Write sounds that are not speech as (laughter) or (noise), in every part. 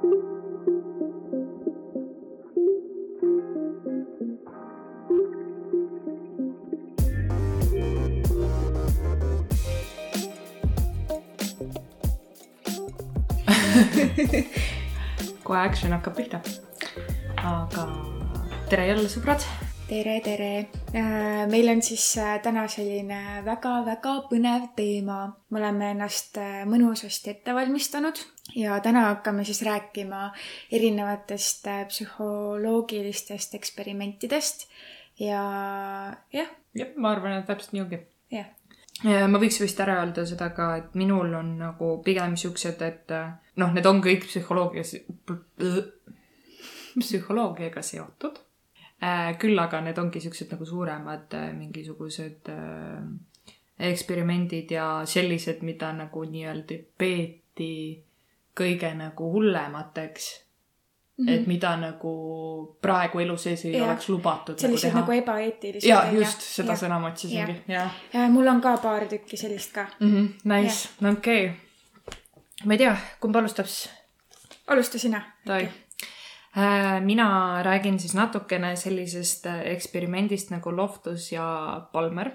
(laughs) kohe action hakkab pihta. aga tere jälle, sõbrad. tere, tere. Meil on siis äh, täna selline väga-väga põnev teema. me oleme ennast äh, mõnusasti ette valmistanud ja täna hakkame siis rääkima erinevatest äh, psühholoogilistest eksperimentidest ja jah. jah, ma arvan, et täpselt nii ongi. jah ma võiks vist ära öelda seda ka, et minul on nagu pigem siuksed, et noh, need on kõik psühholoogias, psühholoogiaga seotud. Äh, küll aga need ongi siuksed nagu suuremad äh, mingisugused äh, eksperimendid ja sellised, mida nagu nii-öelda peeti kõige nagu hullemateks Mm -hmm. et mida nagu praegu elu sees ei ja. oleks lubatud sellised nagu, nagu ebaeetilised. ja just seda ja. sõna ma otsisingi, jah. ja mul on ka paar tükki sellist ka mm. -hmm. Nice, okei okay. ma ei tea, kumb alustab siis? alusta sina. Äh, mina räägin siis natukene sellisest äh, eksperimendist nagu Loftus ja Palmer.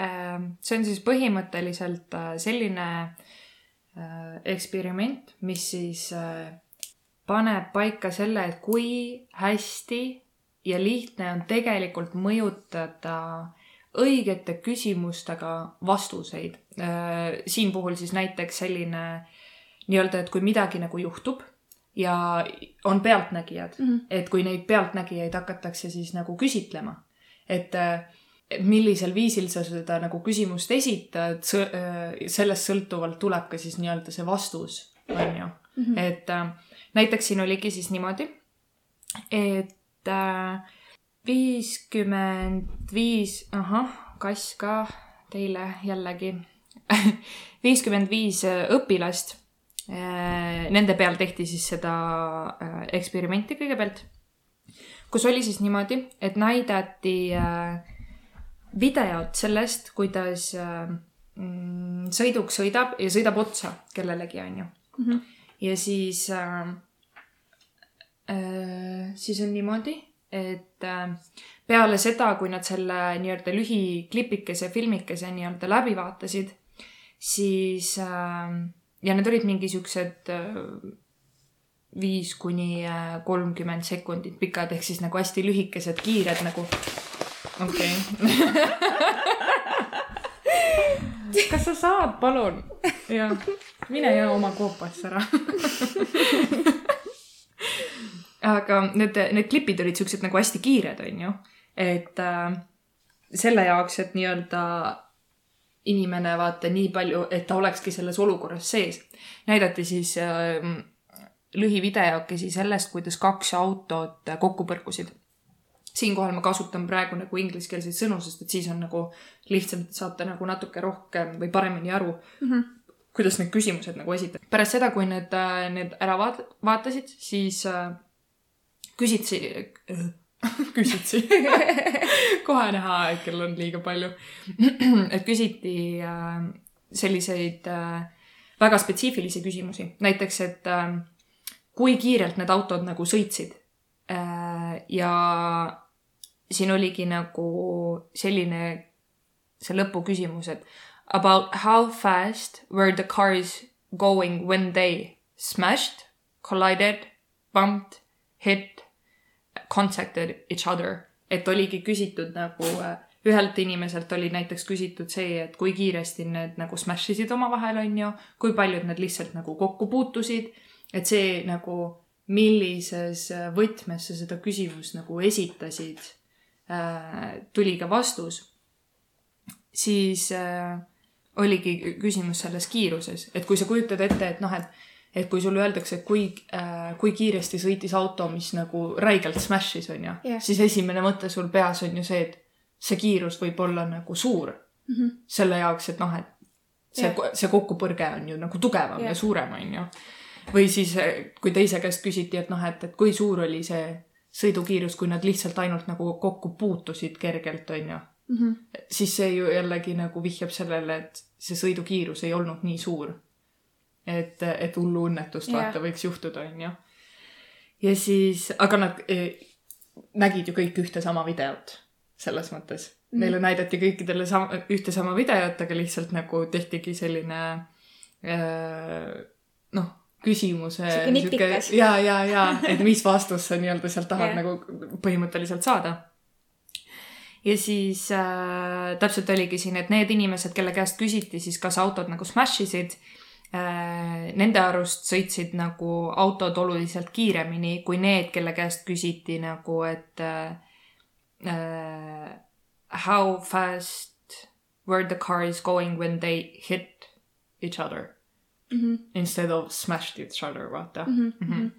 Äh, see on siis põhimõtteliselt selline eksperiment, mis siis paneb paika selle, et kui hästi ja lihtne on tegelikult mõjutada õigete küsimustega vastuseid. Äh, siin puhul siis näiteks selline nii-öelda, et kui midagi nagu juhtub ja on pealtnägijad mm, -hmm. et kui neid pealtnägijaid hakatakse siis nagu küsitlema, et millisel viisil sa seda nagu küsimust esitad, äh, sellest sõltuvalt tuleb ka siis nii-öelda see vastus, on ju. Mhm. et äh, näiteks siin oligi siis niimoodi, et äh, viiskümmend viis, ahah, kass ka teile jällegi (laughs) viiskümmend viis äh, õpilast. Äh, nende peal tehti siis seda eksperimenti kõigepealt, kus oli siis niimoodi, et näidati videot sellest, kuidas mm, sõiduk sõidab ja sõidab otsa kellelegi, onju. -hmm ja siis äh,, äh, siis on niimoodi, et äh, peale seda, kui nad selle nii-öelda lühiklipikese, filmikese nii-öelda läbi vaatasid, siis äh, ja need olid mingi siuksed äh, viis kuni äh, kolmkümmend sekundit pikad, ehk siis nagu hästi lühikesed, kiired nagu. okei okay. (laughs) kas sa saad, palun? jah, mine ja oma koopasse ära (laughs) aga need, need klipid olid siuksed nagu hästi kiired, onju. et äh, selle jaoks, et nii-öelda inimene vaata nii palju, et ta olekski selles olukorras sees. näidati siis äh, lühivideokesi sellest, kuidas kaks autot kokku põrkusid siinkohal ma kasutan praegu nagu ingliskeelseid sõnu, sest et siis on nagu lihtsam, saate nagu natuke rohkem või paremini aru mm, -hmm. kuidas need küsimused nagu esitati. pärast seda, kui need, äh, need ära vaat-, vaatasid, siis äh, küsitsi äh,, (laughs) küsitsi (laughs) kohe näha, et kell on liiga palju. (clears throat) Et küsiti äh, selliseid äh, väga spetsiifilisi küsimusi, näiteks, et äh, kui kiirelt need autod nagu sõitsid. Ja siin oligi nagu selline see lõpuküsimus, et about how fast were the cars going when they smashed, collided, bumped, hit, contacted each other. et oligi küsitud nagu äh, ühelt inimeselt oli näiteks küsitud see, et kui kiiresti need nagu smash isid omavahel, on ju, kui paljud need lihtsalt nagu kokku puutusid, et see nagu, millises võtmes sa seda küsimust nagu esitasid Äh, tuli ka vastus, siis äh, oligi küsimus selles kiiruses, et kui sa kujutad ette, et noh, et et kui sulle öeldakse, et kui äh,, kui kiiresti sõitis auto, mis nagu räigelt smash'is, on ju yeah., siis esimene mõte sul peas on ju see, et see kiirus võib olla nagu suur mm. -hmm. selle jaoks, et noh, et see yeah., see kokkupõrge on ju nagu tugevam yeah. ja suurem, on ju. või siis, äh, kui teise käest küsiti, et noh, et, et kui suur oli see sõidukiirus, kui nad lihtsalt ainult nagu kokku puutusid kergelt, on ju mm. -hmm. siis see ju jällegi nagu vihjab sellele, et see sõidukiirus ei olnud nii suur. et, et hullu õnnetust vaata võiks juhtuda, onju. ja siis, aga nad eh, nägid ju kõik ühte sama videot selles mõttes mm.. Neile näidati kõikidele sama, ühte sama videot, aga lihtsalt nagu tehtigi selline äh, noh, küsimuse. Ja, ja, ja, et mis vastust sa nii-öelda sealt tahad Jah. nagu põhimõtteliselt saada ja siis äh, täpselt oligi siin, et need inimesed, kelle käest küsiti siis, kas autod nagu smash isid äh,, nende arust sõitsid nagu autod oluliselt kiiremini kui need, kelle käest küsiti nagu, et äh, äh, how fast were the cars going when they hit each other Mhm. instead of smashed each other, vaata Mhm, mm. -hmm.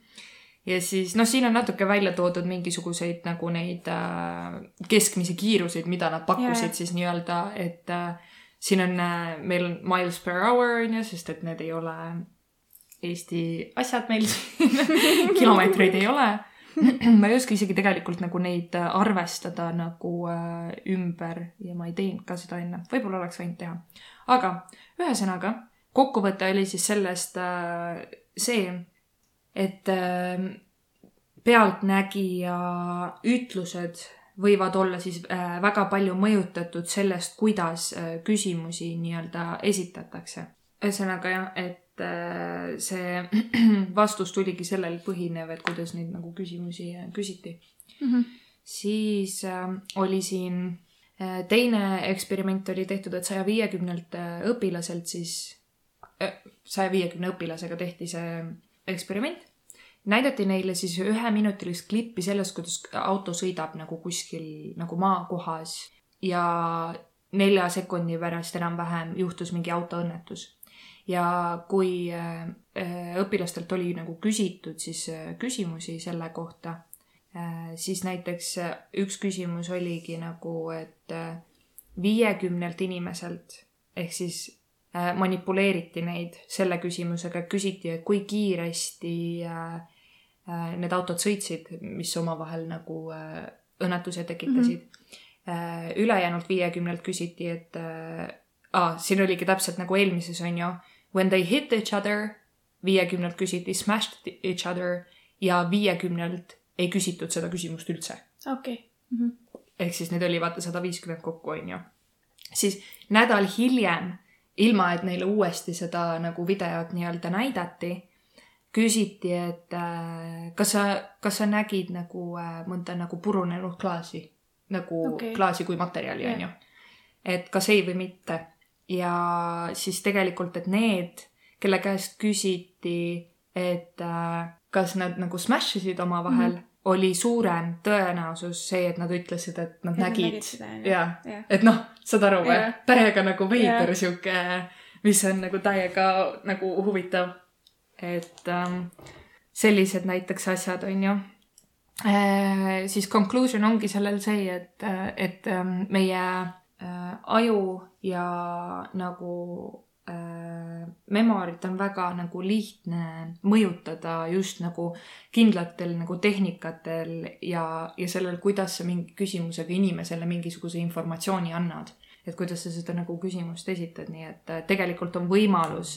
ja siis noh, siin on natuke välja toodud mingisuguseid nagu neid äh, keskmisi kiiruseid, mida nad pakkusid yeah. siis nii-öelda, et äh, siin on äh,, meil on miles per hour on ju, sest et need ei ole Eesti asjad meil siin (laughs) kilomeetreid ei ole. ma ei oska isegi tegelikult nagu neid äh, arvestada nagu äh, ümber ja ma ei teinud ka seda enne, võib-olla oleks võinud teha. aga ühesõnaga, kokkuvõte oli siis sellest äh, see, et äh, pealtnägija ütlused võivad olla siis äh, väga palju mõjutatud sellest, kuidas äh, küsimusi nii-öelda esitatakse. ühesõnaga jah, et äh, see (clears throat) vastus tuligi sellel põhinev, et kuidas neid nagu küsimusi küsiti. Mhm. siis äh, oli siin teine eksperiment oli tehtud, et saja viiekümnelt õpilaselt siis, saja viiekümne õpilasega tehti see eksperiment. Näidati neile siis üheminutilist klippi sellest, kuidas auto sõidab nagu kuskil nagu maakohas ja nelja sekundi pärast enam-vähem juhtus mingi autoõnnetus. ja kui äh, äh, õpilastelt oli nagu küsitud siis äh, küsimusi selle kohta, siis näiteks üks küsimus oligi nagu, et viiekümnelt inimeselt ehk siis manipuleeriti neid selle küsimusega, küsiti, et kui kiiresti äh, need autod sõitsid, mis omavahel nagu äh, õnnetuse tekitasid mm. -hmm. ülejäänult viiekümnelt küsiti, et äh, aa, siin oligi täpselt nagu eelmises on ju, when they hit each other, viiekümnelt küsiti smashed each other ja viiekümnelt ei küsitud seda küsimust üldse okei. ehk siis neid oli vaata sada viiskümmend kokku, onju. siis nädal hiljem, ilma et neile uuesti seda nagu videot nii-öelda näidati, küsiti, et äh, kas sa, kas sa nägid nagu äh, mõnda nagu purunenud klaasi, nagu okay. klaasi kui materjali, Jah. onju. et kas ei või mitte. ja siis tegelikult, et need, kelle käest küsiti, et äh, kas nad nagu smash isid omavahel mm. -hmm. oli suurem tõenäosus see, et nad ütlesid, et nad nad nägid, Jah. et noh, saad aru või täiega nagu veider sihuke, mis on nagu täiega nagu huvitav. Et ähm, sellised näiteks asjad on ju äh,. siis conclusion ongi sellel see, et, et ähm, meie äh, aju ja nagu äh, memorit on väga nagu lihtne mõjutada just nagu kindlatel nagu tehnikatel ja, ja sellel, kuidas sa mingi küsimusega inimesele mingisuguse informatsiooni annad. Et kuidas sa seda nagu küsimust esitad, nii et äh, tegelikult on võimalus,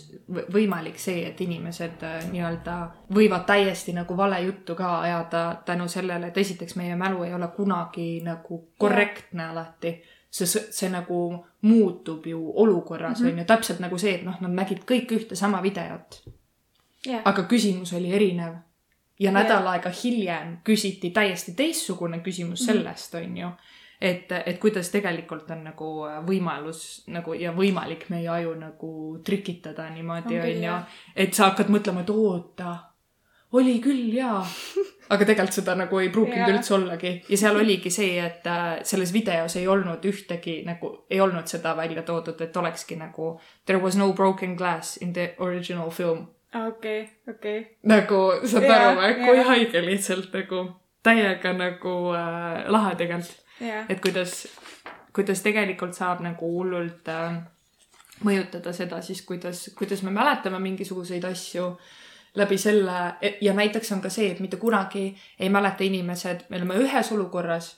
võimalik see, et inimesed äh, nii-öelda võivad täiesti nagu vale juttu ka ajada tänu sellele, et esiteks meie mälu ei ole kunagi nagu korrektne alati see, see nagu muutub ju olukorras Mhm. on ju, täpselt nagu see, et noh, nad nägid kõik ühte sama videot, jah, aga küsimus oli erinev. ja nädal aega hiljem küsiti täiesti teistsugune küsimus Mhm. sellest, on ju. et, et kuidas tegelikult on nagu võimalus nagu ja võimalik meie aju nagu trikitada niimoodi, On küll, on ju jah.. et sa hakkad mõtlema, et oota, oli küll jaa. (laughs) aga tegelikult seda nagu ei pruukinud üldse ollagi ja seal oligi see, et äh, selles videos ei olnud ühtegi nagu, ei olnud seda välja toodud, et olekski nagu there was no broken glass in the original film. okei, okei. nagu saad Jaa, aru kui haige lihtsalt nagu täiega nagu äh, lahe tegelikult, et kuidas, kuidas tegelikult saab nagu hullult äh, mõjutada seda siis, kuidas, kuidas me mäletame mingisuguseid asju läbi selle ja näiteks on ka see, et mitte kunagi ei mäleta inimesed, me oleme ühes olukorras,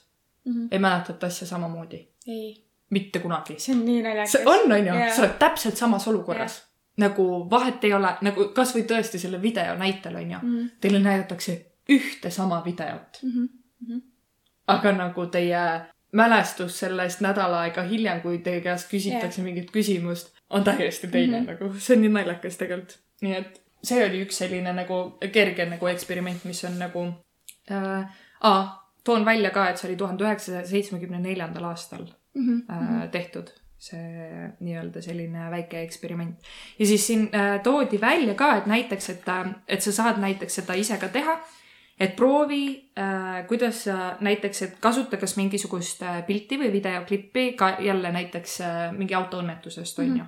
ei mäletata asja samamoodi, mitte kunagi. see on nii naljakas. on, on ju sa oled täpselt samas olukorras. nagu vahet ei ole, nagu kasvõi tõesti selle video näitel on ju mm.. teile näidatakse ühte sama videot, Mm -hmm. Aga nagu teie mälestus sellest nädal aega hiljem, kui teie käest küsitakse Jah. mingit küsimust, on täiesti teine mm Mhm. -hmm. nagu, see on nii naljakas tegelikult. nii et see oli üks selline nagu kerge nagu eksperiment, mis on nagu äh,. aa, toon välja ka, et see oli tuhande üheksasaja seitsmekümne neljandal aastal Mm äh, tehtud, see nii-öelda selline väike eksperiment. ja siis siin äh, toodi välja ka, et näiteks, et, et sa saad näiteks seda ise ka teha. Et proovi äh,, kuidas sa näiteks, et kasuta kas mingisugust äh, pilti või videoklippi ka jälle näiteks äh, mingi autoõnnetusest, on ju.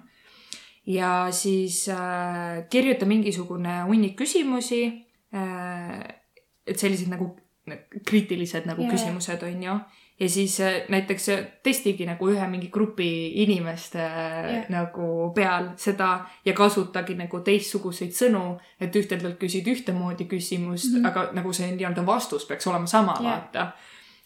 ja siis äh, kirjuta mingisugune hunnik küsimusi äh,. et sellised nagu kriitilised nagu yeah. küsimused on ju ja siis äh, näiteks äh, testigi nagu ühe mingi grupi inimeste yeah. Jah. nagu peal seda ja kasutagi nagu teistsuguseid sõnu, et ühtedelt küsid ühtemoodi küsimust mm. -hmm. aga nagu see nii-öelda vastus peaks olema sama yeah. vaata.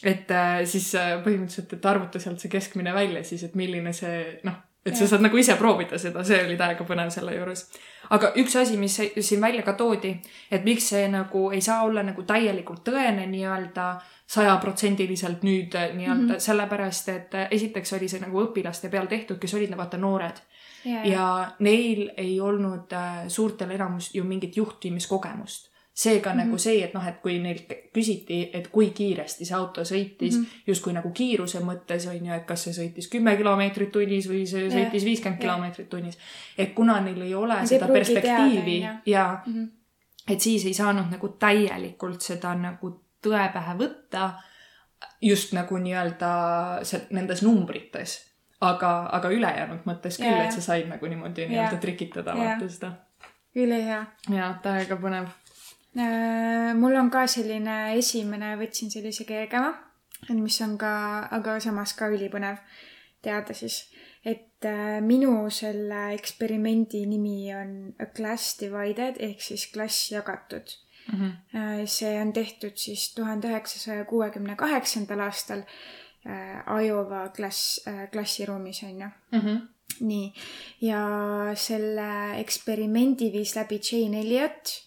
et äh, siis äh, põhimõtteliselt, et arvuta sealt see keskmine välja siis, et milline see noh, et sa Jah. saad nagu ise proovida seda, see oli täiega põnev selle juures. aga üks asi, mis siin välja ka toodi, et miks see nagu ei saa olla nagu täielikult tõene nii-öelda sajaprotsendiliselt nüüd äh, nii-öelda mm. -hmm. sellepärast, et äh, esiteks oli see nagu õpilaste peal tehtud, kes olid vaata noored ja, ja neil ei olnud äh, suurtel enamus ju mingit juhtimiskogemust. seega mm. -hmm. nagu see, et noh, et kui neilt küsiti, et kui kiiresti see auto sõitis mm. -hmm. justkui nagu kiiruse mõttes on ju, et kas see sõitis kümme kilomeetrit tunnis või see sõitis viiskümmend kilomeetrit tunnis. et kuna neil ei ole ei seda perspektiivi teada, ju. ja Mhm. et siis ei saanud nagu täielikult seda nagu tõe pähe võtta just nagu nii-öelda nendes numbrites. aga, aga ülejäänud mõttes küll Jaa, et sa said nagu niimoodi nii-öelda Jaa. trikitada Jaa. vaata seda. ülihea. jaa, täiega põnev. mul on ka selline esimene, võtsin sellise kergema, mis on ka, aga samas ka ülipõnev teada siis, et äh, minu selle eksperimendi nimi on A Class Divided ehk siis klass jagatud. Äh, see on tehtud siis tuhande üheksasaja kuuekümne kaheksandal aastal äh, Iowa klass, klassiruumis on ju. Mhm. nii, ja selle eksperimendi viis läbi Jane Elliot.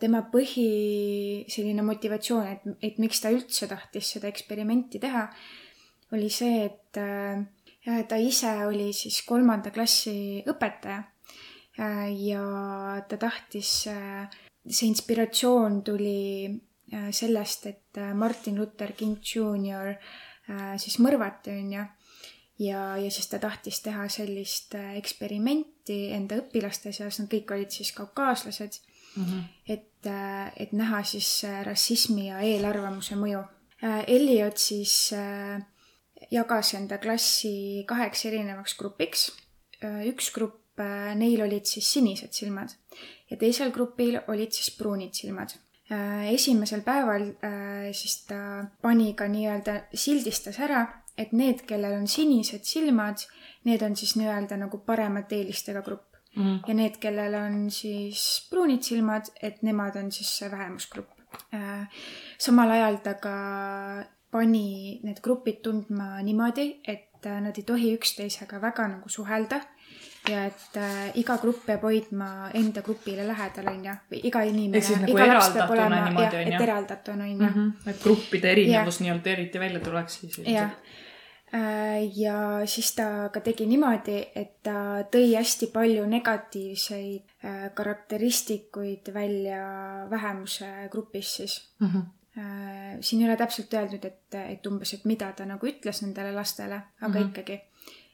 tema põhi selline motivatsioon, et, et miks ta üldse tahtis seda eksperimenti teha, oli see, et äh, ta ise oli siis kolmanda klassi õpetaja. ja ta tahtis, see inspiratsioon tuli äh, sellest, et äh, Martin Luther King Jr äh, siis mõrvati, onju ja, ja siis ta tahtis teha sellist eksperimenti enda õpilaste seas, nad kõik olid siis kaukaaslased, Mhm. et, et näha siis rassismi ja eelarvamuse mõju. Elliot siis jagas enda klassi kaheks erinevaks grupiks. üks grupp, neil olid siis sinised silmad ja teisel grupil olid siis pruunid silmad. esimesel päeval äh, siis ta pani ka nii-öelda, sildistas ära, et need, kellel on sinised silmad, need on siis nii-öelda nagu paremate eelistega grupp Mhm. ja need, kellel on siis pruunid silmad, et nemad on siis see vähemusgrupp. samal ajal ta ka pani need grupid tundma niimoodi, et äh, nad ei tohi üksteisega väga nagu suhelda ja et äh, iga grupp peab hoidma enda grupile lähedal, onju. või iga inimene. Ehk siis nagu eraldatuna niimoodi, on ju? et eraldatuna, onju. Mhm. et gruppide erinevus nii-öelda eriti välja tuleks siis. jah. ja siis ta ka tegi niimoodi, et ta tõi hästi palju negatiivseid äh, karakteristikuid välja vähemuse grupis siis. Mhm. siin ei ole täpselt öeldud, et, et umbes, et mida ta nagu ütles nendele lastele, aga mm. -hmm. ikkagi.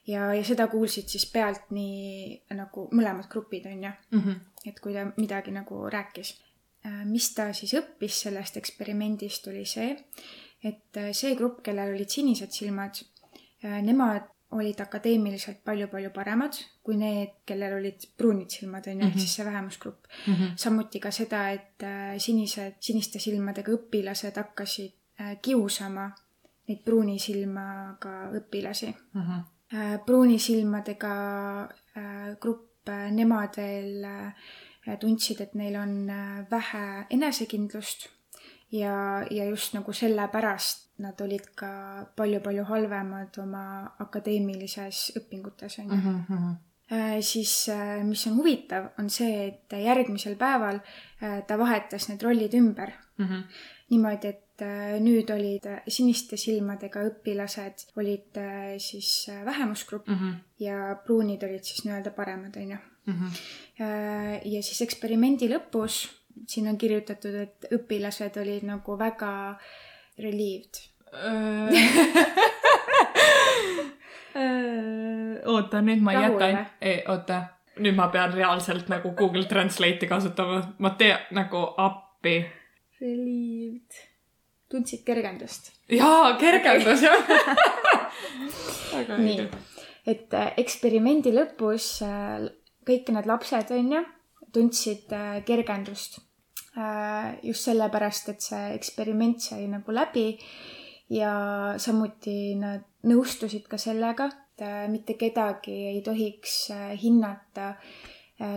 ja, ja seda kuulsid siis pealt nii nagu mõlemad grupid, onju Mhm. et kui ta midagi nagu rääkis. mis ta siis õppis sellest eksperimendist, oli see, et äh, see grupp, kellel olid sinised silmad, nemad olid akadeemiliselt palju-palju paremad kui need, kellel olid pruunid silmad, on ju, ehk Mhm. siis see vähemusgrupp. Mhm. samuti ka seda, et äh, sinised, siniste silmadega õpilased hakkasid äh, kiusama neid pruuni silmaga õpilasi. Mhm. pruuni silmadega äh, grupp, nemad veel äh, tundsid, et neil on äh, vähe enesekindlust ja, ja just nagu sellepärast nad olid ka palju-palju halvemad oma akadeemilises õpingutes, on ju. Mhm. Mhm. Äh, siis äh, mis on huvitav, on see, et järgmisel päeval äh, ta vahetas need rollid ümber mm. -hmm. niimoodi, et äh, nüüd olid äh, siniste silmadega õpilased olid äh, siis äh, vähemusgrupp Mm -hmm. ja pruunid olid siis nii-öelda paremad, onju. Äh, ja siis eksperimendi lõpus siin on kirjutatud, et õpilased olid nagu väga relieved. (laughs) oota, nüüd ma jätan oota, nüüd ma pean reaalselt nagu Google Translate'i kasutama, ma tean nagu appi. Relieved. Tundsid kergendust? jaa, kergendus jah. (laughs) väga õige., et äh, eksperimendi lõpus äh, kõik need lapsed, on ju, tundsid äh, kergendust. just sellepärast, et see eksperiment sai nagu läbi ja samuti nad nõustusid ka sellega, et mitte kedagi ei tohiks hinnata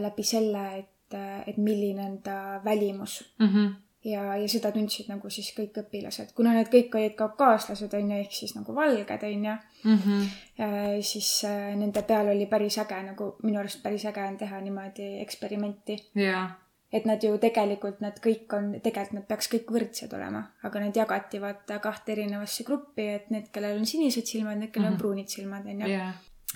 läbi selle, et, et milline on ta välimus Mhm. ja, ja seda tundsid nagu siis kõik õpilased, kuna need kõik olid kaukaaslased on ju, ehk siis nagu valged on ju, Mhm. siis äh, nende peal oli päris äge nagu minu arust päris äge on teha niimoodi eksperimenti, jaa, et nad ju tegelikult nad kõik on, tegelikult nad peaks kõik võrdsed olema, aga need jagati vaata kahte erinevasse gruppi, et need, kellel on sinised silmad, need, kellel on Mhm. pruunid silmad on ju.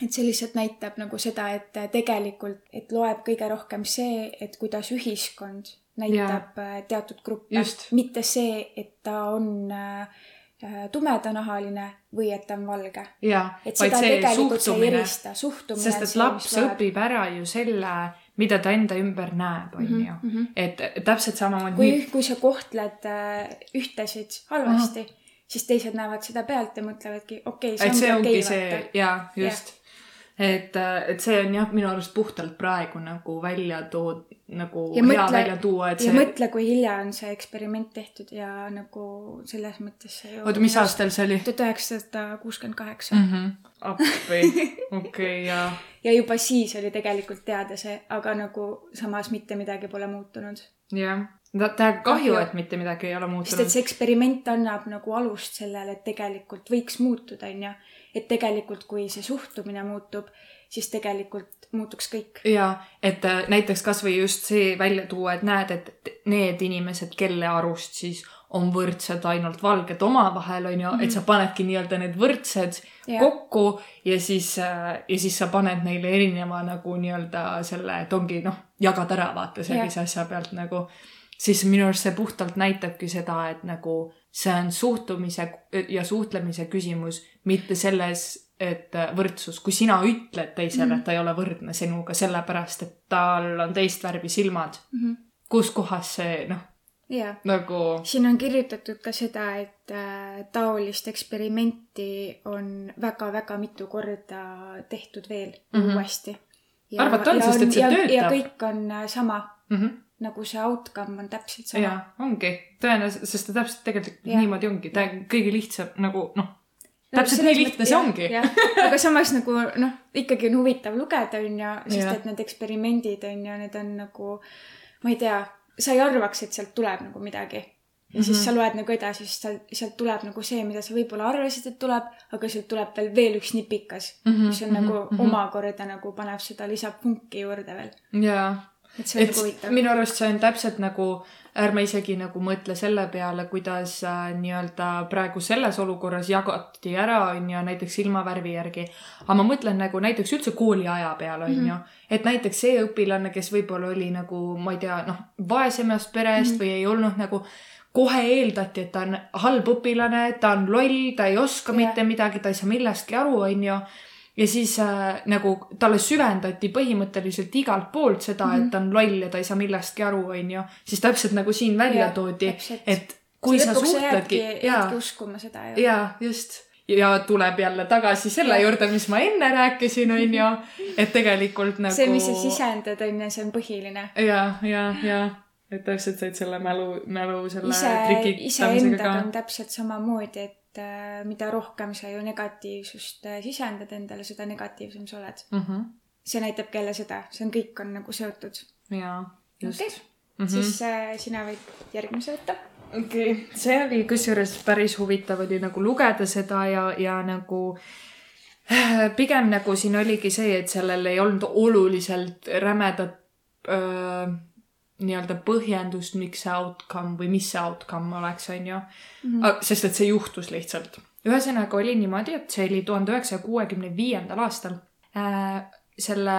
Et see lihtsalt näitab nagu seda, et tegelikult, et loeb kõige rohkem see, et kuidas ühiskond näitab yeah. teatud gruppe mitte see, et ta on äh, äh, tumedanahaline või et ta on valge. et seda see tegelikult see ei erista, suhtumine. sest et laps õpib ära ju selle, mida ta enda ümber näeb, on Mhm, ju. mhm. et täpselt samamoodi kui, kui sa kohtled äh, ühtesid halvasti, siis teised näevad seda pealt ja mõtlevadki, okei okay,, et see see ongi ongi see jaa, just. et, et see on jah, minu arust puhtalt praegu nagu välja tood-, nagu Ja hea mõtle- välja tuua, et ja see, mõtle, kui hilja on see eksperiment tehtud ja nagu selles mõttes see ju oota, mis aastal see oli tuhat üheksasada kuuskümmend kaheksa? -hmm. appi, okei, jaa. ja juba siis oli tegelikult teada see, aga nagu samas mitte midagi pole muutunud. jah, tähendab kahju, et mitte midagi ei ole sest et muutunud. see eksperiment annab nagu alust sellele, et tegelikult võiks muutuda, onju. Et tegelikult, kui see suhtumine muutub, siis tegelikult muutuks kõik. jaa, et äh, näiteks kasvõi just see välja tuua, et näed, et need inimesed, kelle arust siis on võrdsed ainult valged omavahel, on ju, et sa panedki nii-öelda need võrdsed Jah. kokku ja siis, ja siis sa paned neile erineva nagu nii-öelda selle, et ongi noh, jagad ära vaata sellise asja pealt nagu, siis minu arust see puhtalt näitabki seda, et nagu see on suhtumise ja suhtlemise küsimus, mitte selles, et äh, võrdsus, kui sina ütled teisele, et ta ei ole võrdne sinuga sellepärast, et tal on teist värvi silmad, kus kohas see noh, nagu siin on kirjutatud ka seda, et äh, taolist eksperimenti on väga-väga mitu korda tehtud veel mm. -hmm. uuesti. Arvata on, sest et see ja, ja töötab. kõik on äh, sama, mm. -hmm. nagu see outcome on täpselt sama. jaa, ongi tõenäoliselt, sest ta täpselt tegelikult ja. niimoodi ongi, ta kõige lihtsam nagu noh, täpselt nii lihtne see ongi. aga samas nagu noh, ikkagi on huvitav lugeda, onju, sest Jah. et need eksperimendid onju, need on nagu, ma ei tea, sa ei arvaks, et sealt tuleb nagu midagi. ja mm -hmm. siis Mhm. sa loed nagu edasi, siis sealt, sealt tuleb nagu see, mida sa võib-olla arvasid, et tuleb, aga sealt tuleb veel veel üks nipikas mm, -hmm, mis on mm -hmm, nagu mhm. omakorda nagu paneb seda, lisab punki juurde veel. jaa et see on et nagu huvitav. minu arust see on täpselt nagu, ärme isegi nagu mõtle selle peale, kuidas äh, nii-öelda praegu selles olukorras jagati ära, on ju, näiteks silmavärvi järgi. aga ma mõtlen nagu näiteks üldse kooliaja peale, on ju, et näiteks see õpilane, kes võib-olla oli nagu, ma ei tea, noh, vaesemast perest mm -hmm. või ei olnud nagu kohe eeldati, et ta on halb õpilane, ta on loll, ta ei oska yeah. mitte midagi, ta ei saa millestki aru, on ju ja siis äh, nagu talle süvendati põhimõtteliselt igalt poolt seda mm, -hmm. et ta on loll ja ta ei saa millestki aru, onju. siis täpselt nagu siin välja Jah, toodi et kui sa suhtledki jäädki, ja uskuma seda ju. ja just ja tuleb jälle tagasi selle Jah. juurde, mis ma enne rääkisin, onju, (laughs) et tegelikult nagu. see, mis sa sisendad, onju, see on põhiline. ja, ja, ja, et täpselt said selle mälu, mälu selle ise, iseendaga on. täpselt samamoodi, et äh, mida rohkem sa ju negatiivsust äh, sisendad endale, seda negatiivsem sa oled. Mm -hmm. see näitab jälle seda, see on, kõik on nagu seotud. ja, just okei, mm. -hmm. siis äh, sina võid järgmise võtta. okei okay., see oli kusjuures päris huvitav oli nagu lugeda seda ja, ja nagu pigem nagu siin oligi see, et sellel ei olnud oluliselt rämedat öö, nii-öelda põhjendust, miks see outcome või mis see outcome oleks, on ju. sest et see juhtus lihtsalt. ühesõnaga oli niimoodi, et see oli tuhande üheksasaja kuuekümne viiendal aastal. selle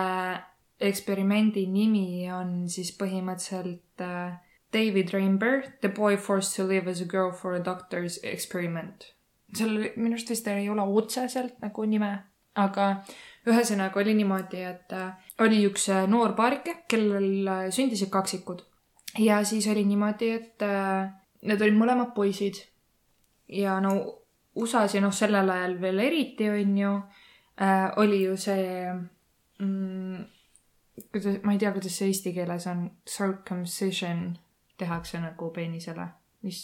eksperimendi nimi on siis põhimõtteliselt äh, David Rainbow, The boy forced to live as a girl for a doctor's experiment. seal minu arust vist ei ole otseselt nagu nime, aga ühesõnaga oli niimoodi, et äh, oli üks äh, noor paarike, kellel äh, sündisid kaksikud ja siis oli niimoodi, et need olid mõlemad poisid ja no USA-s ja noh, sellel ajal veel eriti on ju äh,, oli ju see mm,, kuidas, ma ei tea, kuidas see eesti keeles on, circumcision tehakse nagu peenisele, mis,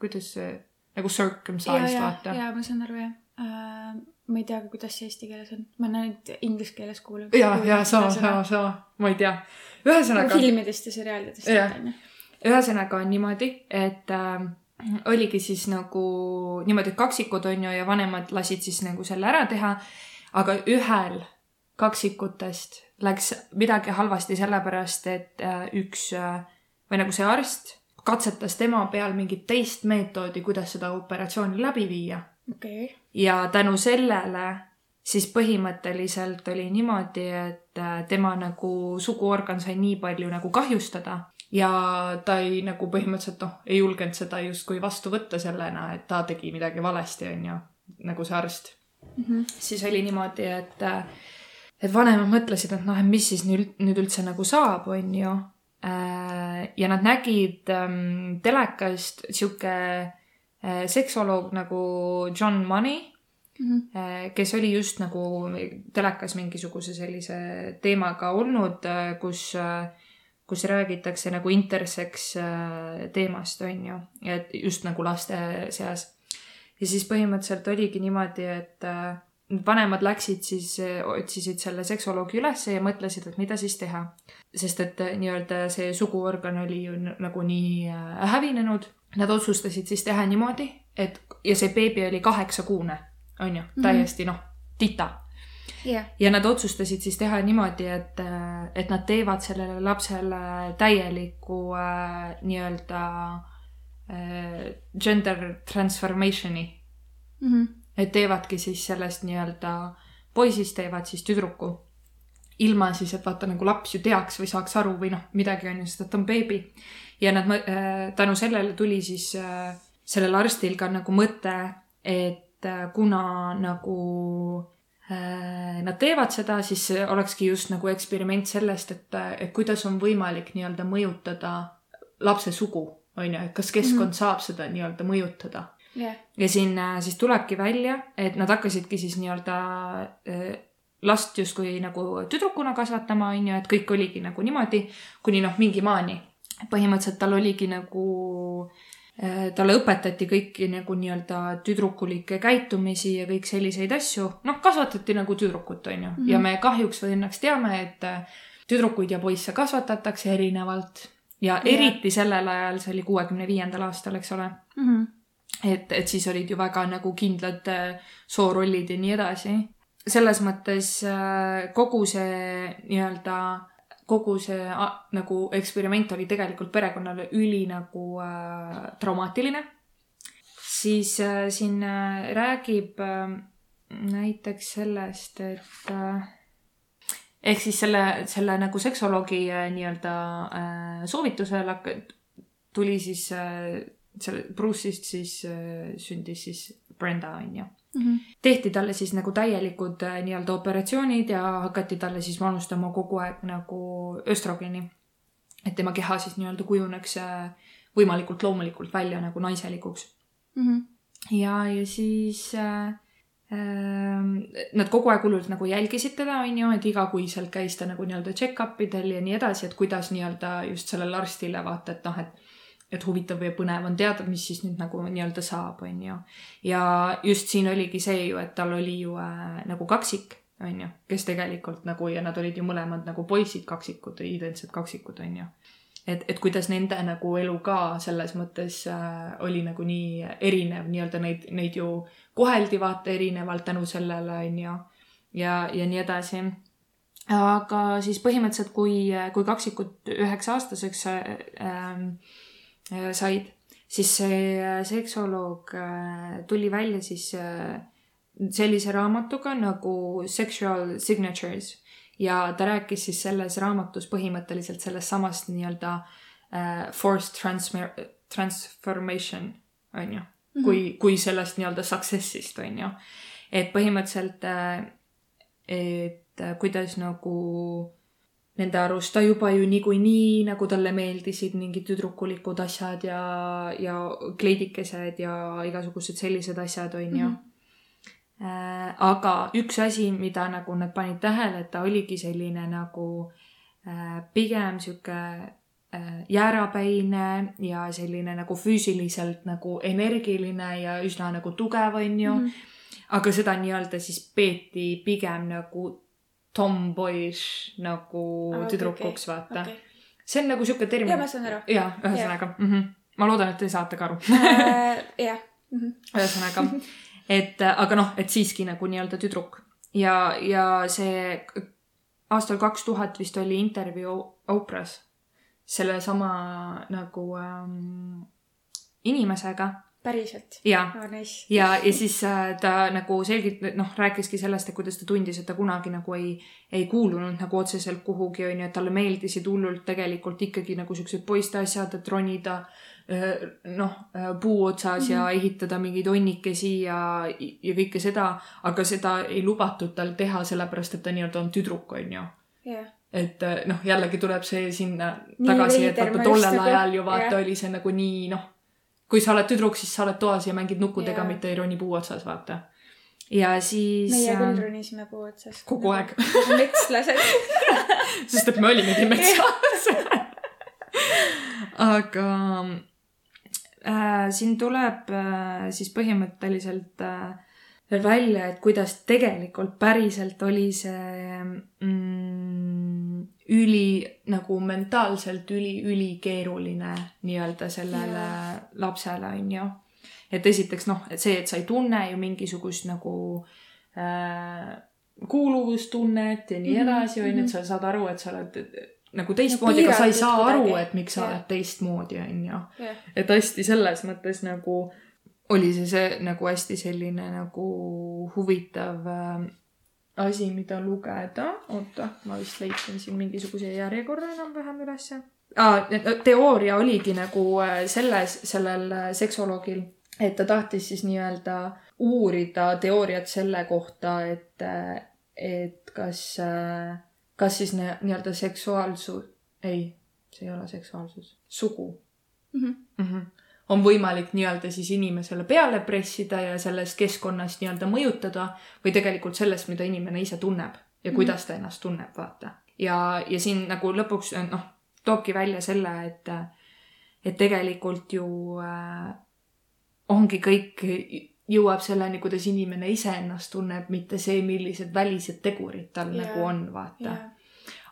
kuidas see nagu circumcised vaata. ja ma saan aru jah äh,. Ma ei tea ka, kuidas see eesti keeles on, ma nüüd inglise keeles kuulan. ja, ja sama, sama, sama, ma ei tea. ühesõnaga, filmidest ja seriaalidest onju. ühesõnaga on niimoodi, et äh, oligi siis nagu niimoodi, et kaksikud on ju ja vanemad lasid siis nagu selle ära teha. aga ühel kaksikutest läks midagi halvasti sellepärast, et äh, üks äh, või nagu see arst katsetas tema peal mingit teist meetodi, kuidas seda operatsiooni läbi viia okei, ja tänu sellele siis põhimõtteliselt oli niimoodi, et äh, tema nagu suguorgan sai nii palju nagu kahjustada ja ta ei nagu põhimõtteliselt noh, ei julgenud seda justkui vastu võtta sellena, et ta tegi midagi valesti, onju, nagu see arst. siis oli niimoodi, et, et vanemad mõtlesid, et noh, et mis siis nüüd, nüüd üldse nagu saab, onju. ja nad nägid ähm, telekast sihuke äh, seksoloog nagu John Money äh, kes oli just nagu telekas mingisuguse sellise teemaga olnud, kus, kus räägitakse nagu intersex äh, teemast, on ju, et just nagu laste seas. ja siis põhimõtteliselt oligi niimoodi, et äh, vanemad läksid siis, otsisid selle seksoloogi ülesse ja mõtlesid, et mida siis teha. sest et äh, nii-öelda see suguorgan oli ju nagu nii äh, hävinenud. Nad otsustasid siis teha niimoodi, et ja see beebi oli kaheksakuune, on ju, täiesti noh, tita. jah, ja nad otsustasid siis teha niimoodi, et, et nad teevad sellele lapsele täieliku äh, nii-öelda äh, gender transformation'i et teevadki siis sellest nii-öelda poisist teevad siis tüdruku. ilma siis, et vaata nagu laps ju teaks või saaks aru või noh, midagi on ju, sest et ta on beebi. Ja nad äh, tänu sellele tuli siis äh, sellel arstil ka nagu mõte, et äh, kuna nagu nad teevad seda, siis olekski just nagu eksperiment sellest, et, et kuidas on võimalik nii-öelda mõjutada lapse sugu, on ju, et kas keskkond mm -hmm. saab seda nii-öelda mõjutada jah, ja siin siis tulebki välja, et nad hakkasidki siis nii-öelda last justkui nagu tüdrukuna kasvatama, on ju, et kõik oligi nagu niimoodi, kuni noh, mingi maani. Põhimõtteliselt tal oligi nagu, talle õpetati kõiki nagu nii-öelda tüdrukulikke käitumisi ja kõik selliseid asju. noh, kasvatati nagu tüdrukut, on ju, ja me kahjuks või õnneks teame, et äh, tüdrukuid ja poisse kasvatatakse erinevalt. Ja eriti sellel ajal, see oli kuuekümne viiendal aastal, eks ole. Et, et siis olid ju väga nagu kindlad äh, soorollid ja nii edasi. selles mõttes äh, kogu see nii-öelda, kogu see nagu eksperiment oli tegelikult perekonnale üli nagu äh, traumaatiline. siis äh, siin äh, räägib äh, näiteks sellest, et äh, ehk siis selle, selle nagu seksoloogi äh, nii-öelda äh, soovitusel tuli siis äh, selle Bruce'ist siis äh, sündis siis Brenda onju. Tehti talle siis nagu täielikud äh, nii-öelda operatsioonid ja hakati talle siis manustama kogu aeg nagu östrogeeni. et tema keha siis nii-öelda kujuneks äh, võimalikult loomulikult välja nagu naiselikuks. ja, ja siis äh, äh, nad kogu aeg hullult nagu jälgisid teda, onju, et igakuiselt käis ta nagu nii-öelda check-up idel ja nii edasi, et kuidas nii-öelda just sellele arstile vaata, et noh, et et huvitav ja põnev on teada, mis siis nüüd nagu nii-öelda saab, onju. ja just siin oligi see ju, et tal oli ju äh, nagu kaksik, onju, kes tegelikult nagu ja nad olid ju mõlemad nagu poisid kaksikud, identsed kaksikud, onju et, et kuidas nende nagu elu ka selles mõttes äh, oli nagu nii erinev, nii-öelda neid, neid ju koheldi vaata erinevalt tänu sellele, onju. ja, ja nii edasi. aga siis põhimõtteliselt, kui, kui kaksikud üheksa-aastaseks ähm, äh, said, siis see äh, seksoloog äh, tuli välja siis äh, sellise raamatuga nagu Sexual Signatures. Ja ta rääkis siis selles raamatus põhimõtteliselt sellest samast nii-öelda äh, forced transfer-, transformation on ju, kui, kui sellest nii-öelda success'ist on ju. et põhimõtteliselt, et äh, kuidas nagu nende arust ta juba ju niikuinii nagu talle meeldisid mingid tüdrukulikud asjad ja, ja kleidikesed ja igasugused sellised asjad on ju. Äh, aga üks asi, mida nagu nad panid tähele, et ta oligi selline nagu äh, pigem sihuke äh, jäärapäine ja selline nagu füüsiliselt nagu energiline ja üsna nagu tugev, on ju. aga seda nii-öelda siis peeti pigem nagu tomboyish nagu okei, tüdrukuks, okei, vaata okei. see on nagu sihuke termin ja ma saan aru. jaa, ühesõnaga mm. -hmm. ma loodan, et te saate ka aru. (laughs) jah. ühesõnaga, et äh, aga noh, et siiski nagu nii-öelda tüdruk ja, ja see aastal kaks tuhat vist oli intervjuu Oprah's sellesama nagu ähm, inimesega päriselt. ja, aa, nice. ja, ja siis äh, ta nagu selgit-, noh, rääkiski sellest, et kuidas ta tundis, et ta kunagi nagu ei, ei kuulunud nagu otseselt kuhugi, onju, et talle meeldisid hullult tegelikult ikkagi nagu siuksed poiste asjad, et ronida öö, noh, puu otsas mm -hmm. ja ehitada mingeid onnikesi ja, ja kõike seda, aga seda ei lubatud tal teha, sellepärast et ta nii-öelda on tüdruk, onju jah. et äh, noh, jällegi tuleb see sinna Nii tagasi, et vaata tollel ajal ju vaata jah. oli see nagu nii noh, kui sa oled tüdruk, siis sa oled toas ja mängid nukkudega Jaa. mitte ei roni puu otsas, vaata. ja siis. meie küll ronisime puu otsas. kogu aeg, metslased. (laughs) sest et me olimegi metsas. aga äh, siin tuleb äh, siis põhimõtteliselt äh, välja, et kuidas tegelikult päriselt oli see mm, üli nagu mentaalselt üli, ülikeeruline nii-öelda sellele Jaa. lapsele onju. et esiteks noh, et see, et sa ei tunne ju mingisugust nagu äh, kuuluvustunnet ja nii Mhm, edasi onju, mhm. et sa saad aru, et sa oled nagu teistmoodi, aga sa ei saa aru, et miks sa Jah. oled teistmoodi onju jah, et hästi selles mõttes nagu oli see see nagu hästi selline nagu huvitav äh, asi, mida lugeda. oota, ma vist leidsin siin mingisuguse järjekorra enam-vähem ülesse ah,. teooria oligi nagu äh, selles, sellel äh, seksoloogil, et ta tahtis siis nii-öelda uurida teooriat selle kohta, et, et kas, kas siis nii- nii-öelda seksuaalsus, ei, see ei ole seksuaalsus, sugu Mhm. mm. -hmm. On võimalik nii-öelda siis inimesele peale pressida ja sellest keskkonnast nii-öelda mõjutada või tegelikult sellest, mida inimene ise tunneb ja Mhm. kuidas ta ennast tunneb, vaata. ja, ja siin nagu lõpuks noh, toobki välja selle, et, et tegelikult ju äh, ongi kõik, jõuab selleni, kuidas inimene ise ennast tunneb, mitte see, millised välised tegurid tal Jaa. nagu on, vaata jah,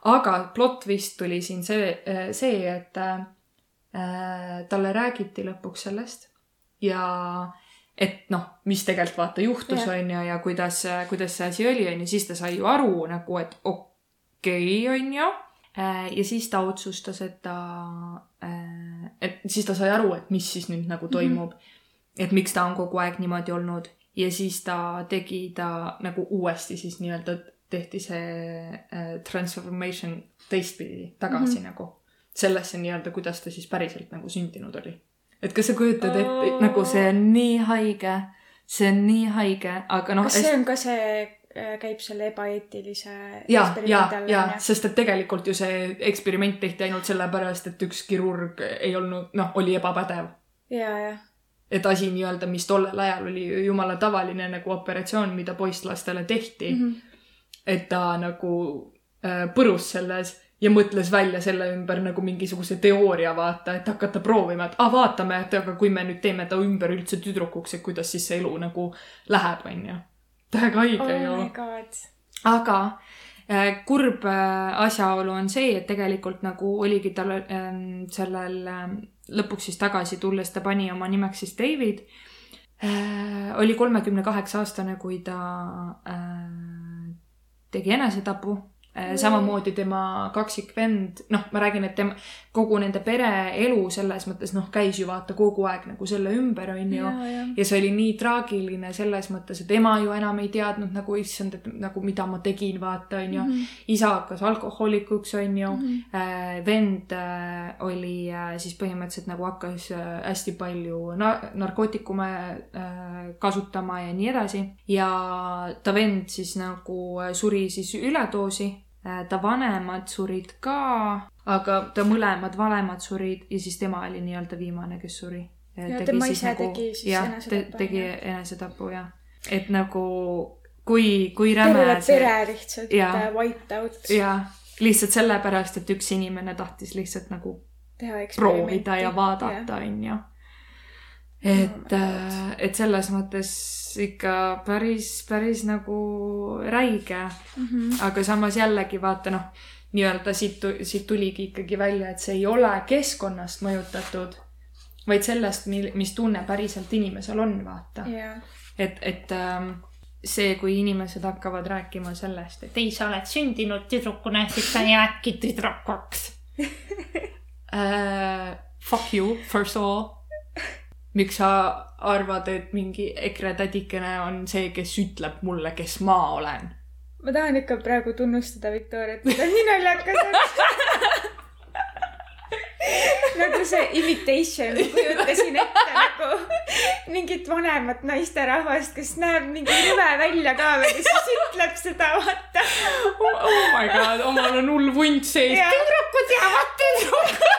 aga plott vist tuli siin see, see, et äh, talle räägiti lõpuks sellest ja et noh, mis tegelikult vaata juhtus, on ju, ja kuidas, kuidas see asi oli, on ju, siis ta sai ju aru nagu, et okei okay,, on ju. ja siis ta otsustas, et ta, et siis ta sai aru, et mis siis nüüd nagu toimub mm. -hmm. et miks ta on kogu aeg niimoodi olnud ja siis ta tegi ta nagu uuesti siis nii-öelda tehti see äh, transformation teistpidi tagasi mm -hmm. nagu sellesse nii-öelda, kuidas ta siis päriselt nagu sündinud oli. et kas sa kujutad ette oh., nagu see on nii haige, see on nii haige, aga noh. kas see on ka see, käib selle ebaeetilise ja, ja ja sest et tegelikult ju see eksperiment tehti ainult sellepärast, et üks kirurg ei olnud, noh, oli ebapädev. ja, jah, et asi nii-öelda, mis tollel ajal oli ju jumala tavaline nagu operatsioon, mida poisslastele tehti mm. -hmm. et ta nagu äh, põrus selles ja mõtles välja selle ümber nagu mingisuguse teooria, vaata, et hakata proovima, et ah, vaatame, et aga kui me nüüd teeme ta ümber üldse tüdrukuks, et kuidas siis see elu nagu läheb, onju. täiega haige oh ju aga äh, kurb äh, asjaolu on see, et tegelikult nagu oligi tal ähm, sellel ähm, lõpuks siis tagasi tulles ta pani oma nimeks siis David äh,. oli kolmekümne kaheksa aastane, kui ta äh, tegi enesetapu Äh, samamoodi tema kaksikvend, noh, ma räägin, et tema, kogu nende pereelu selles mõttes noh, käis ju vaata kogu aeg nagu selle ümber, on ju. ja see oli nii traagiline selles mõttes, et ema ju enam ei teadnud nagu issand, et nagu mida ma tegin, vaata, on ju mm. -hmm. isa hakkas alkohoolikuks, on ju mm. -hmm. äh, vend äh, oli äh, siis põhimõtteliselt nagu hakkas äh, hästi palju na narkootikume äh, kasutama ja nii edasi. ja ta vend siis nagu suri siis üledoosi Äh, ta vanemad surid ka, aga ta mõlemad vanemad surid ja siis tema oli nii-öelda viimane, kes suri. ja tema ise nagu, tegi siis jah, enesetapu. tegi enesetapu jah, et nagu kui, kui räme terve see... pere lihtsalt ja, äh, wiped out. jah, lihtsalt sellepärast, et üks inimene tahtis lihtsalt nagu proovida ja vaadata, onju et, äh, et selles mõttes ikka päris, päris nagu räige. Mm. -hmm. aga samas jällegi vaata noh, nii-öelda siit, siit tuligi ikkagi välja, et see ei ole keskkonnast mõjutatud, vaid sellest, mis tunne päriselt inimesel on, vaata. Yeah.. et, et ähm, see, kui inimesed hakkavad rääkima sellest, et ei, sa oled sündinud tüdrukuna, siis sa jäädki tüdrukuks. Uh, (laughs) Fuck you, first of all miks sa arvad, et mingi EKRE tädikene on see, kes ütleb mulle, kes ma olen? ma tahan ikka praegu tunnustada Viktoriat, ta on nii naljakas (laughs) nagu see imitation, kujutasin ette nagu mingit vanemat naisterahvast, kes näeb mingi rõve välja ka veel ja siis ütleb seda, vaata oh,. oh my god, omal on hull vunt sees. tüdrukud jäävad tüdrukud (laughs)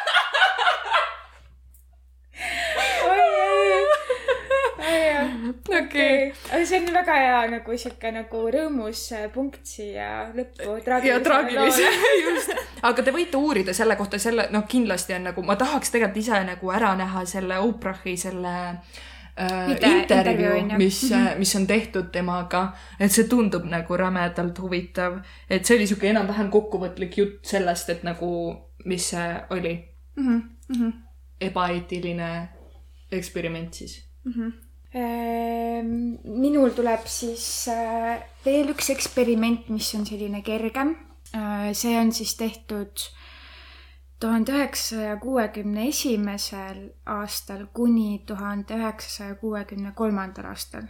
okei. aga see on väga hea nagu sihuke nagu rõõmus äh, punkt siia lõppu. ja traagilise, (laughs) just. aga te võite uurida selle kohta selle, noh, kindlasti on nagu, ma tahaks tegelikult ise nagu ära näha selle Oprahi selle äh, intervjuu, mis mm, -hmm. mis on tehtud temaga, et see tundub nagu rämedalt huvitav. et see oli sihuke enam-vähem kokkuvõtlik jutt sellest, et nagu, mis see oli mm. -hmm. ebaeetiline eksperiment siis mm. -hmm minul tuleb siis äh, veel üks eksperiment, mis on selline kergem. Äh, see on siis tehtud tuhande üheksasaja kuuekümne esimesel aastal kuni tuhande üheksasaja kuuekümne kolmandal aastal.